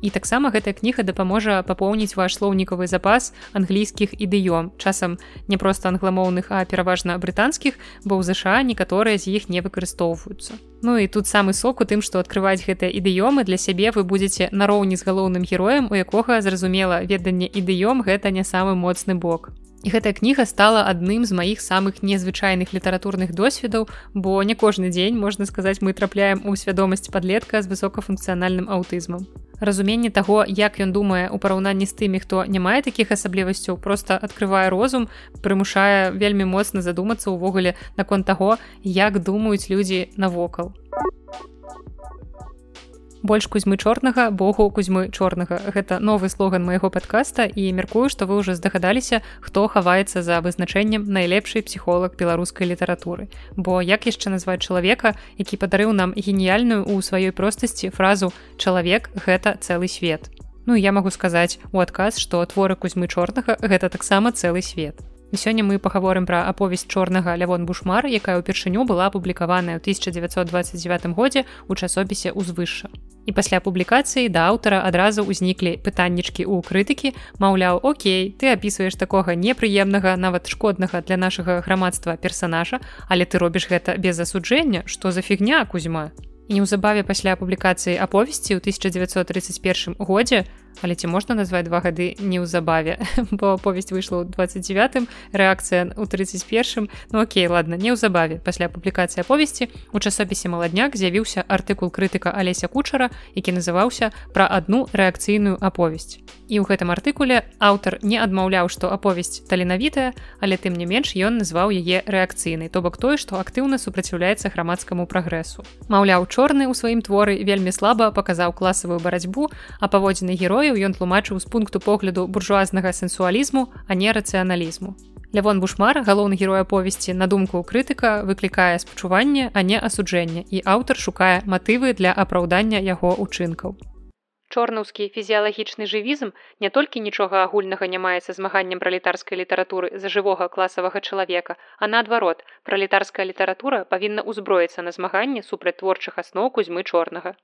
І таксама гэтая кніга дапаможа папоўніць ваш слоўнікавы запас англійскіх ідыём часам не проста англамоўных а пераважна брытанскіх бо ў ЗША некаторыя з іх не выкарыстоўваюцца. Ну і тут самы сок у тым што адкрываць гэтыя ідыёмы для сябе вы будзеце нароўні з галоўным героем у якога зразумела веданне ідыём гэта не самы моцны бок І гэтая кніга стала адным з маіх самых незвычайных літаратурных досведаў, бо не кожны дзень можна сказаць, мы трапляем у свядомасць падлетка з высокафункцыянальным аўтызмам. Разуменне таго, як ён думае у параўнанні з тымі, хто не мае такіх асаблівасцяў, проста адкрывае розум, прымушае вельмі моцна задумацца ўвогуле наконт таго, як думаюць людзі навокал больш кузьмы чорнага богу кузьмы чорнага гэта новы слоган майго падкаста і мяркую што вы ўжо здагадаліся хто хаваецца за вызначэннем найлепшай псіхолог беларускай літаратуры бо як яшчэ назваць чалавека які падарыў нам геніяльную ў сваёй простасці фразу чалавек гэта цэлы свет Ну я магу сказаць у адказ што творы кузьмы чорнага гэта таксама цэлы свет Сёння мы пагаворым пра аповесць чорнага лявон бушмар, якая ўпершыню была апублікаваная ў 1929 годзе ў часопісе ўзвышша. І пасля публікацыі да аўтара адразу ўзніклі пытаннічкі ў крытыкі, маўляў, Окей, ты апісваеш такога непрыемнага, нават шкоднага для нашага грамадства персанажа, але ты робіш гэта без асуджэння, што за фігня кузьма. неўзабаве пасля публікацыі аповесці ў 1931 годзе але ці можна назваць два гады неўзабаве? *laughs* Бо повесць выйшла ў 29 рэакцыя у 31 ну окей ладно неўзабаве пасля публікацыі аповесці у часопісе маладняк з'явіўся артыкул крытыка алеся кучара які называўся пра адну рэакцыйную аповесць і ў гэтым артыкуле аўтар не адмаўляў што аповесць таленавітая але тым не менш ён назваў яе рэакцыйнай то бок тое што актыўна супраціўляецца грамадскаму прагрэсу. Маўляў чорны ў сваім творы вельмі слаба паказаў класавую барацьбу а паводзіны героя герояў ён тлумачыў з пункту погляду буржуазнага сэнсуалізму, а не рацыяналізму. Лявон Бушмар, галоўны герой аповесці на думку крытыка выклікае спачуванне, а не асуджэнне і аўтар шукае матывы для апраўдання яго учынкаў. Чорнаўскі фізіялагічны жывізм не толькі нічога агульнага не маецца змаганнем пралетарскай літаратуры за жывога класавага чалавека, а наадварот, пралетарская літаратура павінна ўзброіцца на змаганне супраць творчых асноў кузьмы чорнага.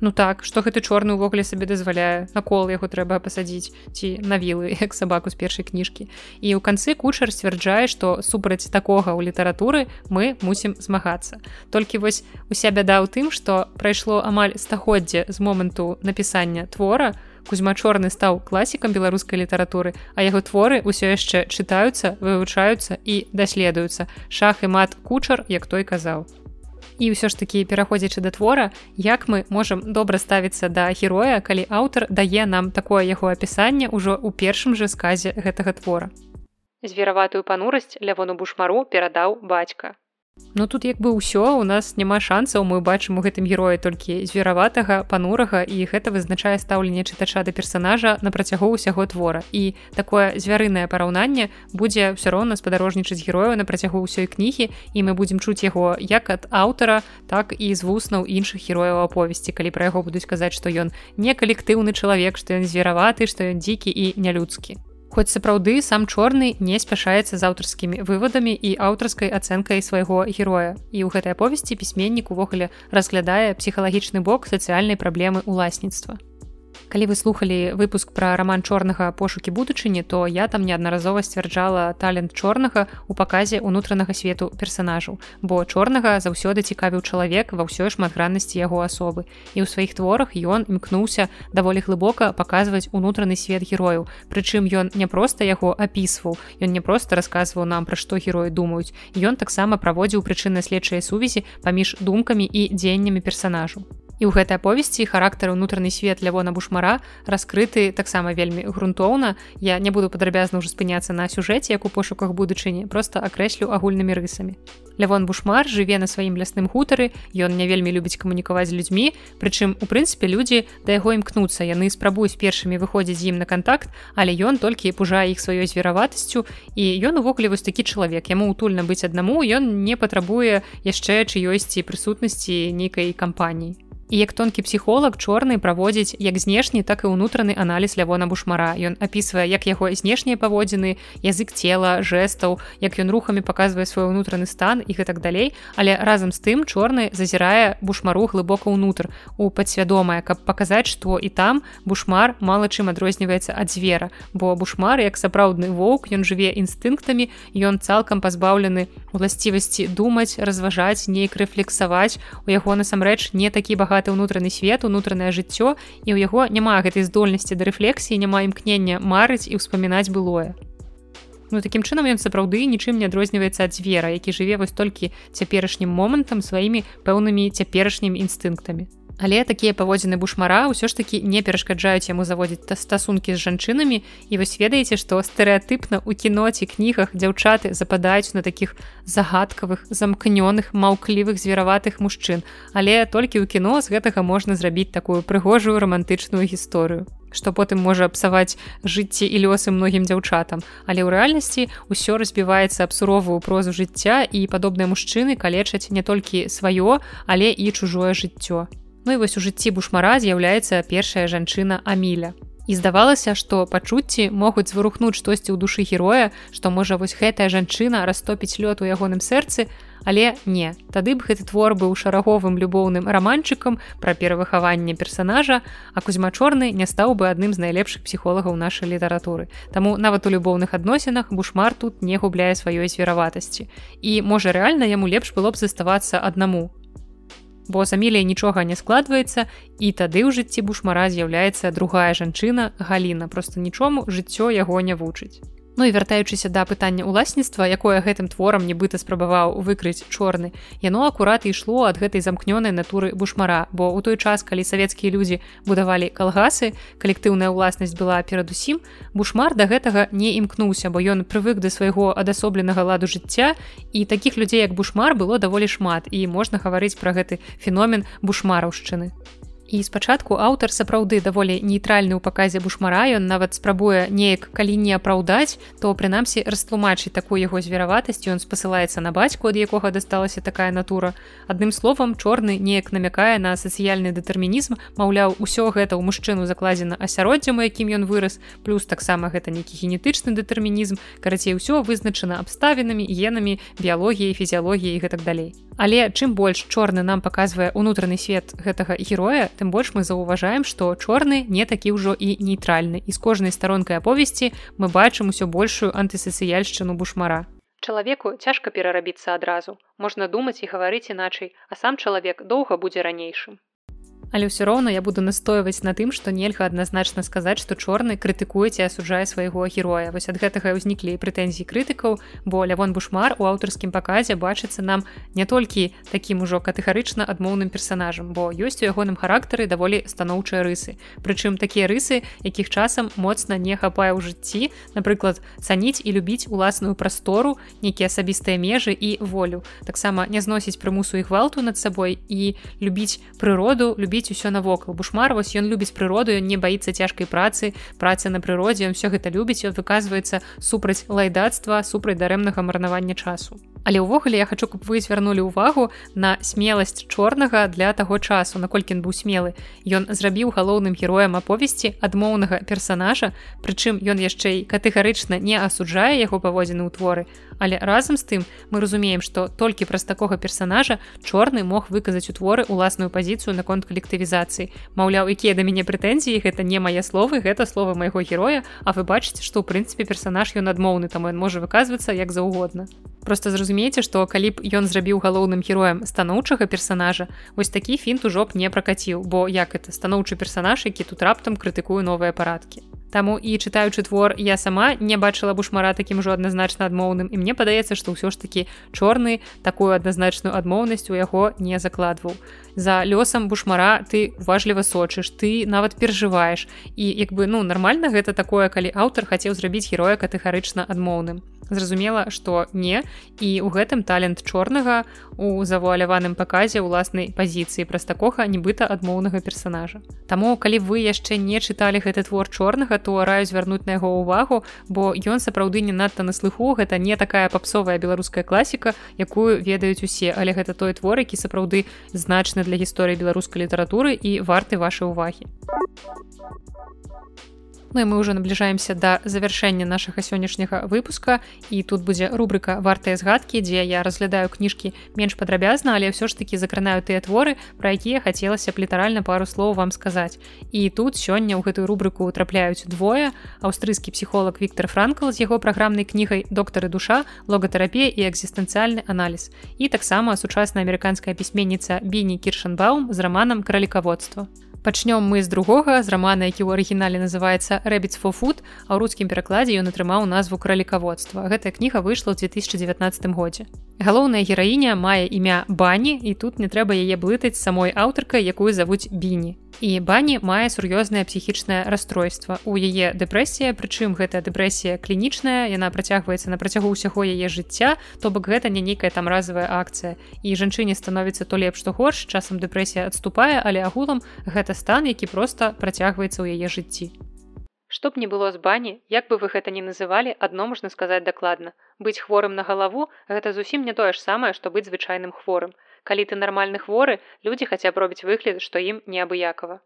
Ну так што гэты чорны ўвогуле сабе дазваляе накол яго трэба пасадзіць ці на вілы як *laughs* сабаку з першай кніжкі і ў канцы кучар сцвярджае што супраць такога ў літаратуры мы мусім змагацца толькі вось уся бяда ў тым што прайшло амаль стагоддзе з моманту напісання твора кузьма чорны стаў класікам беларускай літаратуры а яго творы ўсё яшчэ чытаюцца вывучаюцца і даследуюцца. Шах і мат кучар як той казаў і ўсё ж такі пераходзячы да твора як мы можам добра ставіцца да героя калі аўтар дае нам такое яго апісанне ўжо ў першым жа сказе гэтага твора. Звераватую панурасць лявону бушмару перадаў бацька Ну тут як бы ўсё у нас няма шансаў мы бачым у гэтым героі толькі звераватага панурага і гэта вызначае стаўленне чытача да персонажа на працягу ўсяго твора. І такое звярынае параўнанне будзе ўсё роўна спадарожнічаць герою на працягу ўсёй кнігі і мы будзем чуць яго як ад аўтара так і з вуснаў іншых герояў аповесці калі пра яго будуць казаць што ён не калектыўны чалавек што ён звераваты што ён дзікі і нялюдскі Хоць сапраўды сам чорны не спяшаецца з аўтарскімі вывадамі і аўтарскай ацэнкай свайго героя. І ў гэтай аповесці пісьменнік увогуле разглядае псіхалагічны бок сацыяльнай праблемы ўласніцтва калі вы слухали выпуск про роман чорнага пошукі будучыні то я там неаднаразова сцвярджала талент чорнага у паказе унутранага свету персонажаў бо чорнага заўсёды цікавіў чалавек ва ўсёй шматграннасці яго асобы. І ў сваіх творах ён імкнуўся даволі глыбока паказваць унутраны свет герою прычым ён не проста яго апісваў ён не проста расказваў нам пра што героі думаюць. Ён таксама праводзіў прычынна-следчыя сувязі паміж думкамі і дзеяннямі персонажу і ў гэтай аповесці характар унутраны свет лявона бушмара раскрыты таксама вельмі грунтоўна. Я не буду падрабязна ўжо спыняцца на сюжэце як у пошуках будучыні просто акрэслю агульнымі рысамі. Лявон бушмар жыве на сваім лясным хутары ён не вельмі любіць камунікаваць з людзьмі прычым у прынцыпе людзі да яго імкнуцца яны спрабуюць першымі выходзіць з ім на контакт але ён толькі пужае іх сваёй звераватасцю і ён увогуле вось такі чалавек. Яму утульна быць аднаму ён не патрабуе яшчэ чыёйсьці прысутнасці нейкай кампаніі І як тонкі псіхолог чорны праводзіць як знешні так і ўнутраны аналіз лявона бушмара. Ён апісвае як яго знешнія паводзіны язык цела жэстаў як ён рухамі паказвае свой унутраны стан і гэтак далей. Але разам з тым чорны зазірае бушмару глыбока ўнутр у падсвядомае каб паказаць што і там бушмар мала чым адрозніваецца ад звера. Бо бушмар як сапраўдны воўк ён жыве інстынктамі ён цалкам пазбаўлены уласцівасці думаць разважаць нейк рэфлексаваць. У яго насамрэч не такі багаты багаты ўнутраны свет унутранае жыццё і ў яго няма гэтай здольнасці да рэфлексіі няма імкнення марыць і ўспамінаць былое. Ну такім чынам ён сапраўды нічым не адрозніваецца ад звера які жыве вось толькі цяперашнім момантам сваімі пэўнымі цяперашнімі інстынктамі Але такія паводзіны бушмара ўсё ж такі не перашкаджаюць яму заводзіць стасункі з жанчынамі і вось ведаеце, што стэеатыпна ў кіноці кнігах дзяўчаты западаюць на такіх загадкавых замкнёных маўклівых звераватых мужчын. Але толькі ў кіно з гэтага можна зрабіць такую прыгожую рамантычную гісторыю што потым можа псаваць жыцці і лёсы многім дзяўчатам. Але ў рэальнасці ўсё разбіваецца аб суровую прозу жыцця і падобныя мужчыны калечаць не толькі сваё, але і чужое жыццё. Ну і вось у жыцці бушмара з'яўляецца першая жанчына Аміля. І здавалася, што пачуцці могуць зварухнуць штосьці ў душы героя, што можа вось гэтая жанчына растопіць лёт у ягоным сэрцы, але не. Тады б гэты твор быў шараговым любоўным раманчыкам пра перавыхаванне персанажа, а кузьма чорны не стаў бы адным з найлепшых псіхолагаў нашай літаратуры. Таму нават у любоўных адносінах бушмар тут не губляе сваёй звераватасці. І можа рэальна яму лепш было б заставацца аднаму бо з амілія нічога не складваецца і тады ў жыцці бушмара з'яўляецца другая жанчына галіна. Просто нічому жыццё яго не вучыць Ну і вяртаючыся да пытання ўласніцтва, якое гэтым творам нібыта спрабаваў выкрыць чорны, яно акурат ішло ад гэтай замкнёнай натуры бушмара, бо ў той час, калі савецкія людзі будавалі калгасы, калектыўная ўласнасць была перадусім, бушмар да гэтага не імкнуўся, бо ён прывык да свайго адасобленага ладу жыцця і такіх людзей як бушмар было даволі шмат і можна гаварыць пра гэты феномен бушмараўшчыны. І спачатку аўтар сапраўды даволі нейтральны ў паказе бушмара ён нават спрабуе неяк калі не апраўдаць то прынамсі растлумачыць такую яго звераватасць ён спасылаецца на бацьку ад якога дасталася такая натура. Адным словам чорны неяк намякае на сацыяльны дэтэрмінізм маўляў усё гэта ў мужчыну закладзена асяроддзям у якім ён вырас плюс таксама гэта нейкі генетычны дэтэрмінізм карацей усё вызначана абставінамі генамі біялогіяй фізіялогіяй гэтак далей але чым больш чорны нам паказвае унутраны свет гэтага героя тым больш мы заўважаем што чорны не такі ўжо і нейтральны. І з кожнай старонкай аповесці мы бачым усё большую антысацыяльшчыну бушмара. Чалавеку цяжка перарабіцца адразу. Можна думаць і гаварыць іначай а сам чалавек доўга будзе ранейшым Але ўсё роўна я буду настойваць на тым, што нельга адназначна сказаць, што чорны крытыкуеце асуджае свайго героя. Вось ад гэтага ўзніклі прэтэнзіі крытыкаў, бо лявон бушмар у аўтарскім паказе бачыцца нам не толькі такім ужо катэгарычна адмоўным персанажам, бо ёсць у ягоным характары даволі станоўчыя рысы. Прычым такія рысы, якіх часам моцна не хапае ў жыцці, напрыклад, цаніць і любіць уласную прастору, нейкія асабістыя межы і волю. Таксама не зносіць прымусу і гвалту над сабой і любіць прыроду, любіць любіць усё навокал. Бушмар вось ён любіць прыроду ён не баіцца цяжкай працы працы на прыродзе ён все гэта любіць ён выказваецца супраць лайдацтва супраць дарэмнага марнавання часу. Але ўвогуле я хочу каб вы звярнулі ўвагу на смеласць чорнага для таго часу. Наколькі ён быў смелы ён зрабіў галоўным героем аповесці адмоўнага персонажа прычым ён яшчэ і катэгарычна не асуджае яго паводзіны ў творы але разам з тым мы разумеем што толькі праз такога персонажа чорны мог выказаць у творы уласную пазіцыю наконт калектывізацыі. Маўляў якія да мяне прэтэнзіі гэта не мае словы гэта слова майго героя А вы бачыце што ў прынцыпе персанаж ён адмоўны там ён можа выказвацца як заўгодна. Просто зразумейце што калі б ён зрабіў галоўным героем станоўчага персонажа вось такі фінт ужо б не пракаціў бо як это станоўчы персонаж які тут раптам крытыкую новыя парадкі Таму і чытаючы твор я сама не бачыла бушмара такім ужо адназначна адмоўным. І мне падаецца што ўсё ж такі чорны такую адназначную адмоўнасць у яго не закладваў. За лёсам бушмара ты уважліва сочыш ты нават перажываеш. І як бы ну нармальна гэта такое калі аўтар хацеў зрабіць героя катэгарычна адмоўным зразумела што не. І у гэтым талент чорнага у завуаляваным паказе ўласнай пазіцыі праз такога нібыта адмоўнага персонажа Таму калі вы яшчэ не чыталі гэты твор чорнага то раю звярнуць на яго ўвагу бо ён сапраўды не надта на слыху гэта не такая папсовая беларуская класіка якую ведаюць усе. Але гэта той твор які сапраўды значны для гісторыі беларускай літаратуры і варты вашай увагі Ну і мы ўжо набліжаемся да завяршэння нашага сённяшняга выпуска і тут будзе рубрыка вартыя згадкі, дзе я разглядаю кніжкі менш падрабязна, але ўсё ж такі закранаю тыя творы, пра якія хацелася б літаральна пару слоў вам сказаць. І тут сёння ў гэтую рубрыку трапляюць двое аўстрыйскі псіхолог Віктор Франкл з яго праграмнай кнігай доктары душа, логатэрапія і экзістэнцыяльны аналіз. І таксама сучасная амерыканская пісьменніца Біні Кіршанбаум з раманам кралікаводства пачнём мы з другога з рамана які ў арыгінале называецца рэбіц фофуд а ў рускім перакладзе ён атрымаў назву кралікаводства гэтая кніга выйшла ў 2019 годзе галоўная гераіня мае імя бані і тут не трэба яе блытаць самой аўтаркай якую завуць біні. І бані мае сур'ёзнае псіхічнае расстройства. У яе дэпрэсія прычым гэтая дэпрэсія клінічная яна працягваецца на працягу ўсяго яе жыцця то бок гэта не нейкая там разовая акцыя. І жанчыне становіцца то лепш што горш часам дэпрэсія адступае але агулам гэта стан які проста працягваецца ў яе жыцці Што б не было з бані, як бы вы гэта не называлі, адно можна сказаць дакладна. Быць хворым на галаву гэта зусім не тое ж самае, што быць звычайным хворым калі ты нармальны хворы людзі хаця б робіць выгляд што ім неабыякова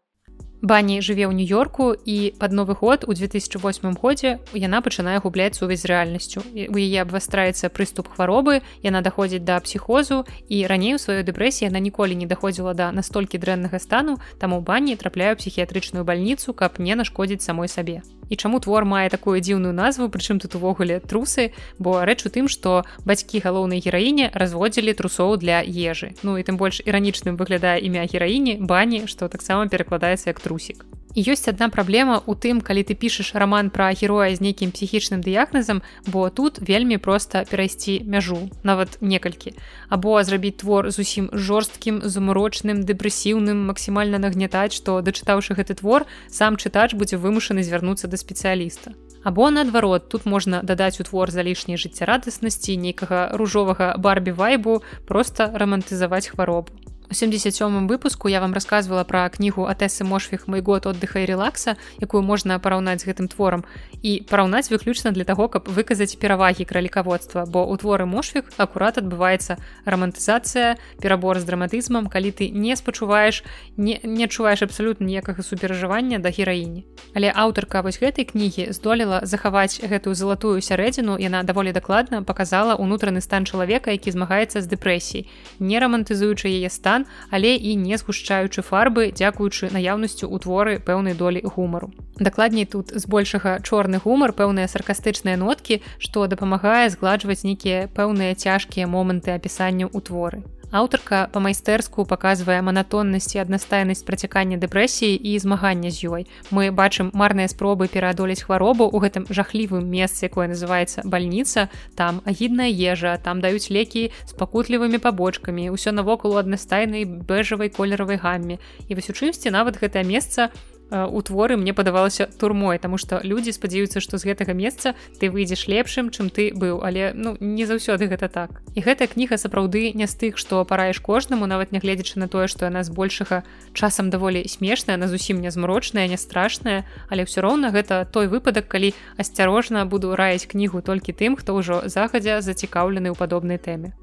бані жыве ў нью-йорку і пад новы год у 2008 годзе яна пачынае губляць сувязь з рэальнасцю. У яе абвастраецца прыступ хваробы яна даходзіць да псіхозу і раней у сваёй дэпрэсіі яна ніколі не даходзіла да настолькі дрэннага стану таму бані трапляю псіхіятрычную бальніцу каб не нашкодзіць самой сабе. І чаму твор мае такую дзіўную назву прычым тут увогуле трусы? Бо рэч у тым што бацькі галоўнай гераіне разводзілі трусоў для ежы. Ну і тым больш іранічным выглядае імя гераіні бані што таксама перакладаецца як трусік ёсць одна праблема у тым калі ты пішаш роман пра героя з нейкім псіхічным дыягназам бо тут вельмі проста перайсці мяжу нават некалькі. Або зрабіць твор зусім жорсткім замурочным дэпрэсіўным максімальна нагнятаць што дачытаўшы гэты твор сам чытач будзе вымушаны звярнуцца да спецыяліста. Або наадварот тут можна дадаць у твор за лішняй жыццярадаснасці нейкага ружовага барбі вайбу просто рамантызаваць хваробу У 77 выпуску я вам рассказывала пра кнігу атэсы мошфіх мой год отдыха і релакса якую можна параўнаць з гэтым творам і параўнаць выключна для таго каб выказаць перавагі кралікаводства бо у творы мошфік акурат адбываецца рамантызацыя перабор з драматызмам калі ты не спачуваеш не, не адчуваеш абсалютна ніякага суперажывання да гераіні. Але аўтарка вось гэтай кнігі здолела захаваць гэтую залатую сярэдзіну. Яна даволі дакладна показала унутраны стан чалавека які змагаецца з дэпрэсій не рамантызуючы яе стан экран, але і не згушчаючы фарбы, дзякуючы наяўнасцю ў творы пэўнай долі гумару. Дакладней тут збольшага чорны гумар, пэўныя саркастычныя ноткі, што дапамагае згладжваць нейкія пэўныя цяжкія моманты апісання ў творы. Аўтарка па-майстэрску паказвае манатоннасць і аднастайнасць працякання дэпрэсіі і змагання з ёй. Мы бачым марныя спробы пераадолець хваробу ў гэтым жахлівым месцы, якое называецца бальніца, там агідная ежа, там даюць лекі з пакутлівымі пабочкамі, ўсё навокал аднастайнай бэжавай колеравай гамме. І вось у чымсьці нават гэтае месца у творы мне падавалася турмой тому что людзі спадзяюцца што з гэтага месца ты выйдзеш лепшым чым ты быў. Але ну не заўсёды гэта так. І гэтая кніга сапраўды не з тых што параеш кожнаму нават нягледзячы на тое што яна збольшага часам даволі смешная на зусім не змрочная не страшная але ўсё роўна гэта той выпадак калі асцярожна буду раіць кнігу толькі тым хто ўжо захадзя зацікаўлены ў падобнай тэме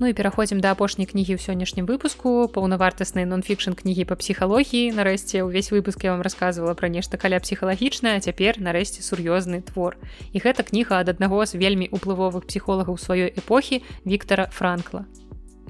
Ну і пераходзім да апошняй кнігі ў сённяшнім выпуску. Паўнавартаснай нон-фікшн кнігі па псіхалогіі нарэшце ўвесь выпуск я вам рассказывала пра нешта каля псіхалагічная цяпер нарэшце сур'ёзны твор. І гэта кніга ад аднаго з вельмі уплывовых псіхолагаў сваёй эпохі Віктора франкла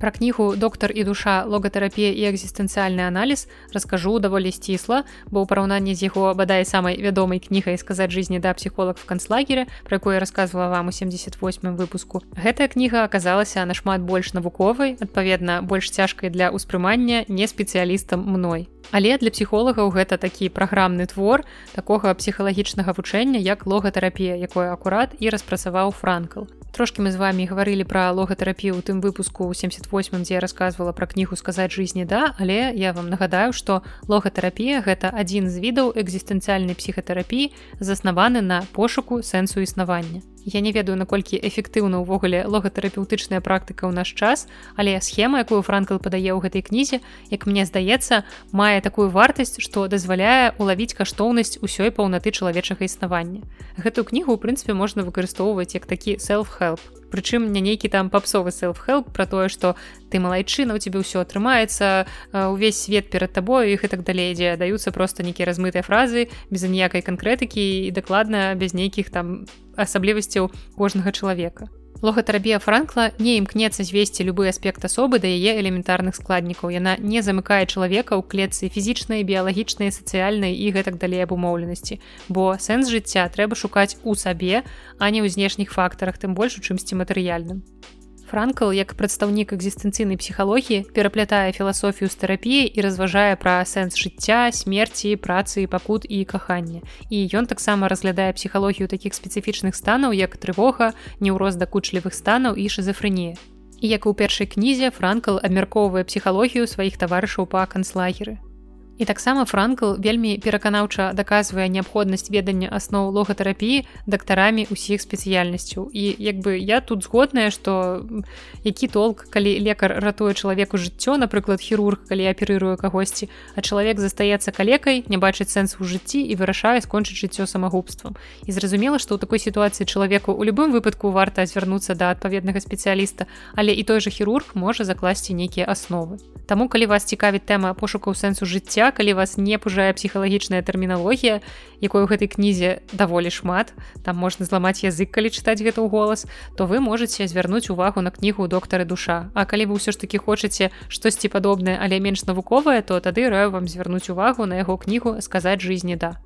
Пра кнігу доктар і душа логатэрапія і экзістэнцыяльны аналіз раскажу даволі сцісла, бо ў параўнанні з яго бадай самай вядомай кнігай сказаць жизни да псіхолог в канцлагере, пра якую я рассказывала вам у 78 выпуску. Гэтая кніга аказалася нашмат больш навуковай, адпаведна больш цяжкай для ўспрымання не спецыялістам мной. Але для псіхолагаў гэта такі праграмны твор такога псіхалагічнага вучэння як логатэрапія, якое акурат і распрацаваў франкл. Трошки мы з вами гаварылі пра логатэрапію у тым выпуску у 78 дзе я рассказывала пра кнігу сказаць жизни да але я вам нагадаю что логатэрапія гэта адзін з відаў экзістэнцыяльнай псіхатэрапіі заснаваны на пошуку сэнсу існавання Я не ведаю наколькі эфектыўна ўвогуле логатэрапеўтычная практыка ў наш час але схема якую франкл падае ў гэтай кнізе як мне здаецца мае такую вартасць што дазваляе улавіць каштоўнасць усёй паўнаты чалавечага існавання. Гэтую кнігу у прынцыпе можна выкарыстоўваць як такі self-help прычым не нейкі там папсовы self-help про тое что ты малайчына у тебе ўсё атрымаецца увесь свет перад табою іх і так далей дзе даюцца просто нейкія размытыя фразы без аніякай канкрэтыкі і дакладна без нейкіх там асаблівасцяў кожнага чалавека Логатэрапія франкла не імкнецца звесці любы аспект асобы да яе элементарных складнікаў. Яна не замыкае чалавека ў клетцы фізічнай, біялагічнай, сацыяльнай і гэтак далей абумоўленасці. Бо сэнс жыцця трэба шукаць у сабе, а не ў знешніх фактарах, тым больш у чымсьці матэрыяльным. Франкл як прадстаўнік экзістэнцыйнай псіхалогіі пераплятае філасофію з тэрапіяй і разважае пра сэнс жыцця, смерці, працы, пакут і кахання. І ён таксама разглядае псіхалогію такіх спецыфічных станаў, як трывога, неўроз дакучлівых станаў і шизафрэнія. І як у першай кнізе франкл абмяркоўвае псіхалогію сваіх таварышаў па канцлагеры. І таксама франкл вельмі пераканаўча даказвае неабходнасць ведання асноў логатэрапіі дактарамі ўсіх спецыяльнасцяў. І як бы я тут згодная што які толк калі лекар ратуе чалавеку жыццё напрыклад хірург калі аперыруе кагосьці а чалавек застаецца калекай не бачыць сэнс у жыцці і вырашае скончыць жыццё самагубствам. І зразумела што ў такой сітуацыі чалавеку у любым выпадку варта звярнуцца да адпаведнага спецыяліста але і той жа хірург можа закласці нейкія асновы. Таму калі вас цікавіць тэма пошукаў сэнсу жыцця калі вас не пужае псіхалагічная тэрміналогія якой у гэтай кнізе даволі шмат там можна зламаць язык калі чытаць гэта ў голас то вы можете звярнуць увагу на кнігу доктары душа. А калі вы ўсё ж таки хочаце штосьці падобнае але менш навуковае то тады раю вам звярнуць увагу на яго кнігу сказаць жизни да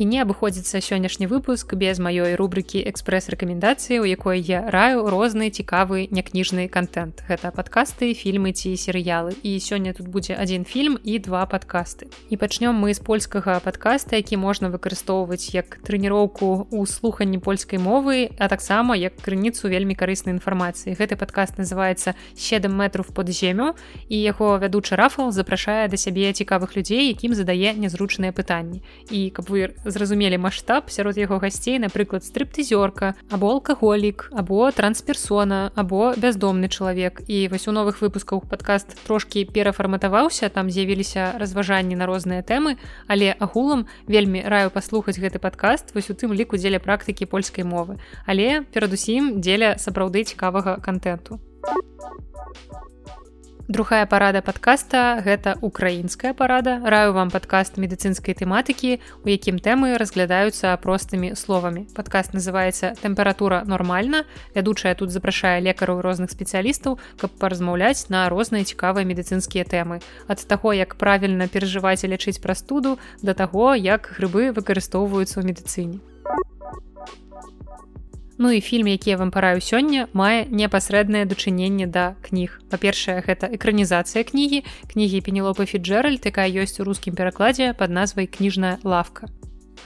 і не абыходзіцца сённяшні выпуск без маёй рубрыкі экспрэс-рэкамендацыі у якой я раю розны цікавы някніжны контент. Гэта падкасты фільмы ці серыялы і сёння тут будзе адзін фільм і два падкасты і пачнём мы з польскага падкаста які можна выкарыстоўваць як трэніроўку у слуханні польскай мовы а таксама як крыніцу вельмі карыснай інфармацыі. Гэты падкаст называется 7 метров под земю і яго вядучы рафал запрашае да сябе цікавых людзей якім задае нязручныя пытанні. І каб вы зразумелі маштаб сярод яго гасцей напрыклад стрыптызёрка або алкаголік або трансперсона або бяздомны чалавек. І вось у новых выпусках падкаст трошки перафарматаваўся там з'явіліся разважанні на розныя тэмы але агулам вельмі раю паслухаць гэты падкаст вось у тым ліку дзеля практыкі польскай мовы але перадусім дзеля сапраўды цікавага контенту другая парада подкаста гэта украінская парада. Раю вам падкаст медыцынскай тэматыкі у якім тэмы разглядаюцца простымі словамі. Падкаст называется тэмпература нормальна вядучая тут запрашае лекараў розных спецыялістаў каб паразмаўляць на розныя цікавыя медыцынскія тэмы. Ад таго як правільна перажываць і лячыць прастуду да таго як грыбы выкарыстоўваюцца ў медыцыне Ну і фільм, які я вам параю сёння, мае непасрэднае дачыненне да кніг. Па-першае, гэта экранізацыя кнігі, кнігі Пенелопы Фіджэральд, якая ёсць у рускім перакладзе пад назвай кніжная лавка.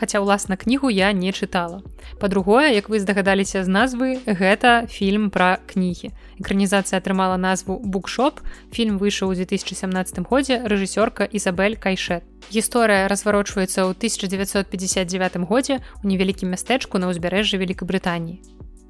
Хаця ўласна кнігу я не чытала. Па-другое, як вы здагадаліся з назвы, гэта фільм пра кнігі. Экранізацыя атрымала назву букшоп. Фільм выйшаў у 2017 годзе рэжысёрка Ізабель Кайшет. Гісторыя разварочваецца ў 1959 годзе у невялікім мястэчку на ўзбярэжжы Вкабрытаніі.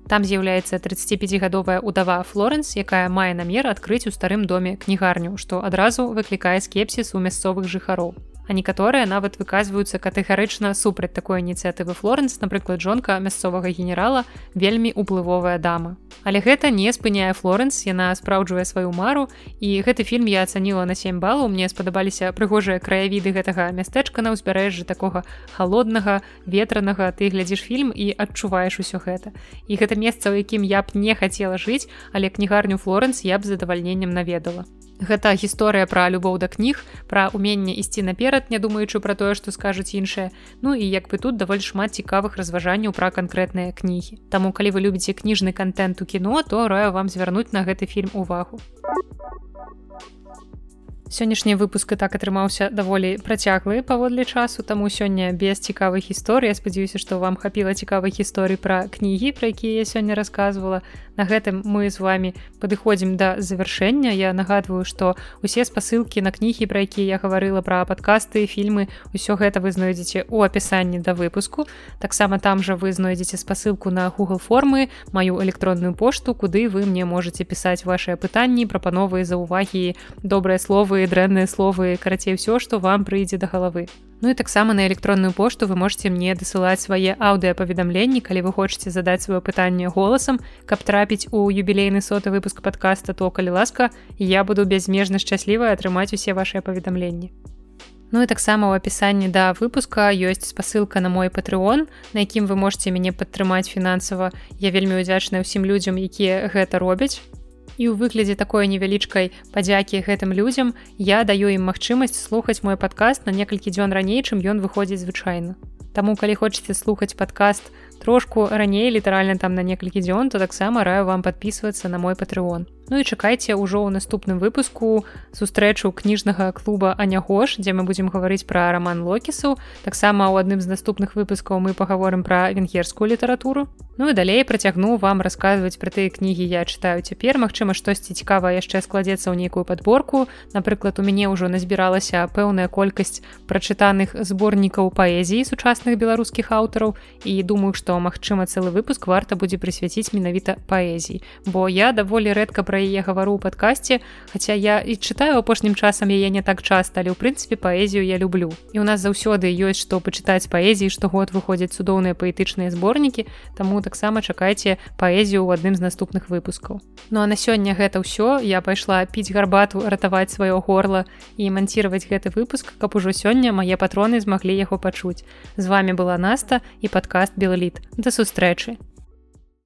Там з'яўляецца 35гадовая удава Флоренс, якая мае намер адкрыць у старым доме кнігарню, што адразу выклікае скепсіс у мясцовых жыхароў а некаторыя нават выказваюцца катэгарычна супраць такой ініцыятывы Флоренс, напрыклад, жонка мясцовага генерала вельмі уплывовая дама. Але гэта не спыняе Флоренс, яна спраўджвае сваю мару і гэты фільм я ацаніла на 7 балаў, мне спадабаліся прыгожыя краявіды гэтага мястэчка на ўзбярэжжы такога халоднага, ветранага, ты глядзіш фільм і адчуваеш усё гэта. І гэта месца, у якім я б не хацела жыць, але кнігарню Флоренс я б задавальненнем наведала. Гэта гісторыя пра любоў да кніг, пра уменне ісці наперад, не думаючы пра тое, што скажуць іншыя. Ну і як бы тут даволі шмат цікавых разважанняў пра канкрэтныя кнігі. Таму калі вы любіце кніжны контент у кіно, то раю вам звярнуць на гэты фільм увагу сённяшні выпуск і так атрымаўся даволі працяглы паводле часу таму сёння без цікавых гісторый. Спадзяюся што вам хапіла цікавых гісторый пра кнігі пра якія я сёння рассказывала на гэтым мы з вами падыходзім да завяршэння. Я нагадваю што усе спасылкі на кнігі пра якія я гаварыла пра падкасты фільмы ўсё гэта вы знойдзеце у апісанні да выпуску. Таксама там жа вы знойдзеце спасылку на google формы маю электронную пошту куды вы мне можете пісаць ваши пытанні прапановы за увагі добрыя словы словы дрэнныя словы карацей ўсё што вам прыйдзе да галавы Ну і таксама на электронную пошту вы можете мне дасылаць свае аўдыапаведамленні калі вы хочаце задаць сваё пытанне голасам каб трапіць у юбілейны соты выпуск подкаста то калі ласка я буду бязмежна шчаслівая атрымаць усе ваши паведамленні Ну і таксама ў апісанні да выпуска ёсць спасылка на мой патрыон на якім вы можете мяне падтрымаць фінансава я вельмі удзячная ўсім людзям якія гэта робяць і ў выглядзе такой невялічкай падзякі гэтым людзям я даю ім магчымасць слухаць мой падкаст на некалькі дзён раней чым ён выходзіць звычайна. Таму калі хочаце слухаць падкаст трошку раней літаральна там на некалькі дзён то таксама раю вам подписывацца на мой патрыон Ну і чакайце ўжо ў наступным выпуску сустрэчу кніжнага клуба анягош дзе мы будзем гаварыць пра роман локісу. Таксама ў адным з наступных выпускаў мы паговорым пра венгерскую літаратуру. Ну і далей працягну вам расказваць пра тыя кнігі я чытаю цяпер. Мачыма штосьці цікава яшчэ складзецца ў нейкую подборку напрыклад у мяне ўжо назбіралася пэўная колькасць прачытаных зборнікаў паэзіі сучасных беларускіх аўтараў. І думаю што магчыма цэлы выпуск варта будзе прысвяціць менавіта паэзій бо я даволі рэдка пра яе гавару ў падкасці хаця я і чытаю апошнім часам яе не так часта але ў прынцыпе паэзію я люблю. І у нас заўсёды ёсць што пачытаць паэзіі штогод выходзяць цудоўныя паэтычныя зборнікі таму таксама чакайце паэзію ў адным з наступных выпускаў. Ну а на сёння гэта ўсё. Я пайшла піць гарбату ратаваць сваё горла і манціраваць гэты выпуск каб ужо сёння мае патроны змаглі яго пачуць. З вами была наста і падкаст белліт да сустрэчы